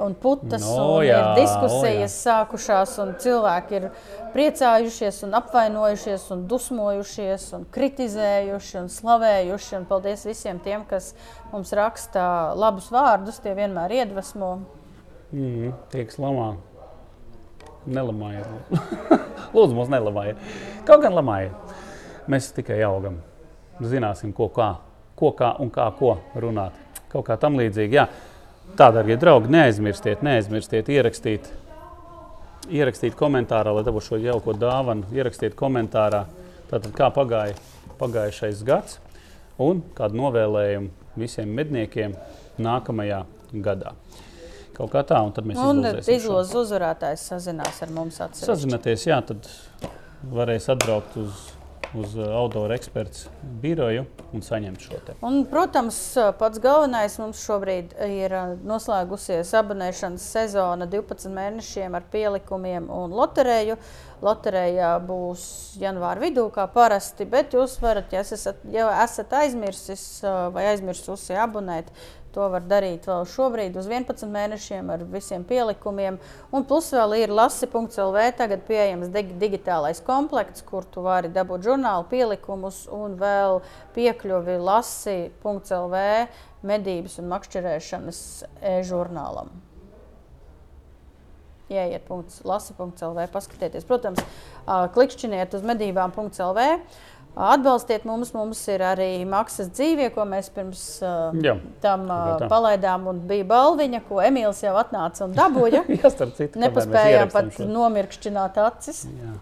un putas. No, un jā, ir diskusijas o, sākušās, un cilvēki ir priecājušies, un apvainojušies, un dusmojušies, un kritizējuši un slavējuši. Un paldies visiem tiem, kas mums raksta labus vārdus. Tie vienmēr iedvesmo. Mm, tiek slamā. Nelamājiet. Lūdzu, mums nelamājiet. Kaut gan lamājiet. Mēs tikai augam. Zināsim, ko kā, ko kā un kā ko runāt. Kaut kā tam līdzīgi. Jā. Tā, darbie draugi, neaizmirstiet, neaizmirstiet ierakstīt, ierakstīt komentārā, lai dabūtu šo jauko dāvanu. Ierakstiet komentārā, tātad, kā pagāja pagājušais gads un kādu novēlējumu visiem medniekiem nākamajā gadā. Kaut kā tā, un tad mēs un izlozes uzvarētājs sazinās ar mums. Atsevišķi. Sazināties, jā, tad varēs atbraukt uz uz uh, outdoor eksperts biroju un saņemt šo te. Un, protams, pats galvenais mums šobrīd ir uh, noslēgusies abonēšanas sezona 12 mēnešiem ar pielikumiem un loterēju. Loterijā būs janvāra vidū, kā parasti, bet jūs varat, ja esat, ja esat aizmirsis uh, vai aizmirsusi abonēt, To var darīt vēl šobrīd uz 11 mēnešiem ar visiem pielikumiem. Un plus vēl ir lasi.lv tagad pieejams digitālais komplekts, kur tu vari dabūt žurnālu pielikumus un vēl piekļuvi lasi.lv medības un makšķerēšanas e-žurnālam. Iet lasi.lv, paskatieties. Protams, klikšķiniet uz medībām.lv. Atbalstiet mums, mums ir arī maksas dzīvē, ko mēs pirms uh, Jā, tam uh, palaidām. Bija balviņa, ko Emīls jau atnāca un dabūja. Jā, citu, Nepaspējām pat šo. nomirkšķināt acis. Jā.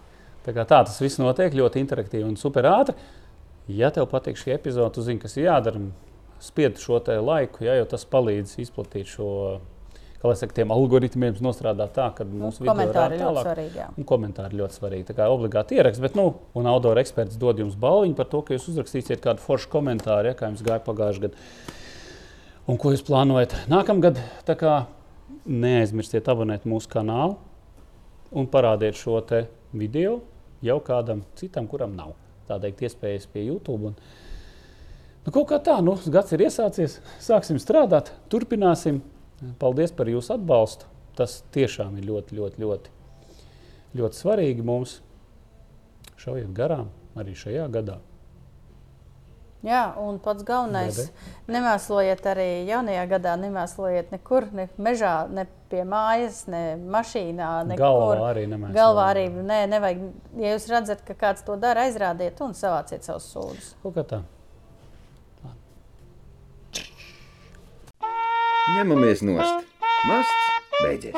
Tā, tā tas viss notiek ļoti interaktīvi un super ātri. Ja tev patīk šī epizode, tu zini, kas ir jādara. Spied šo laiku, ja, jo tas palīdz izplatīt šo kā saka, tiem algoritmiem nostrādāt tā, ka nu, mūsu komentāri ir ļoti svarīgi. Un komentāri ļoti svarīgi. Tā kā obligāti ieraksts, bet, nu, un autora eksperts dod jums balviņu par to, ka jūs uzrakstīsiet kādu foršu komentāru, ja, kā jums gāja pagājušajā gadā. Un ko jūs plānojat nākamgad? Neaizmirstiet abonēt mūsu kanālu un parādiet šo video jau kādam citam, kuram nav tādas iespējas pie YouTube. Un, nu, kaut kā tā, nu, gads ir iesācies, sāksim strādāt, turpināsim. Paldies par jūsu atbalstu. Tas tiešām ir ļoti, ļoti, ļoti, ļoti svarīgi mums. Šaujiet garām arī šajā gadā. Jā, un pats galvenais - nemēslojiet arī jaunajā gadā. Nemēslojiet nekur, ne mežā, ne pie mājas, ne mašīnā. Nekur. Galvā arī nemēslojiet. Galvā arī nē, nevajag. Ja jūs redzat, ka kāds to dara, aizrādiet un savāciet savus sūdzes. Kaut kā tā. Ņemamies nost! Masts beidzies!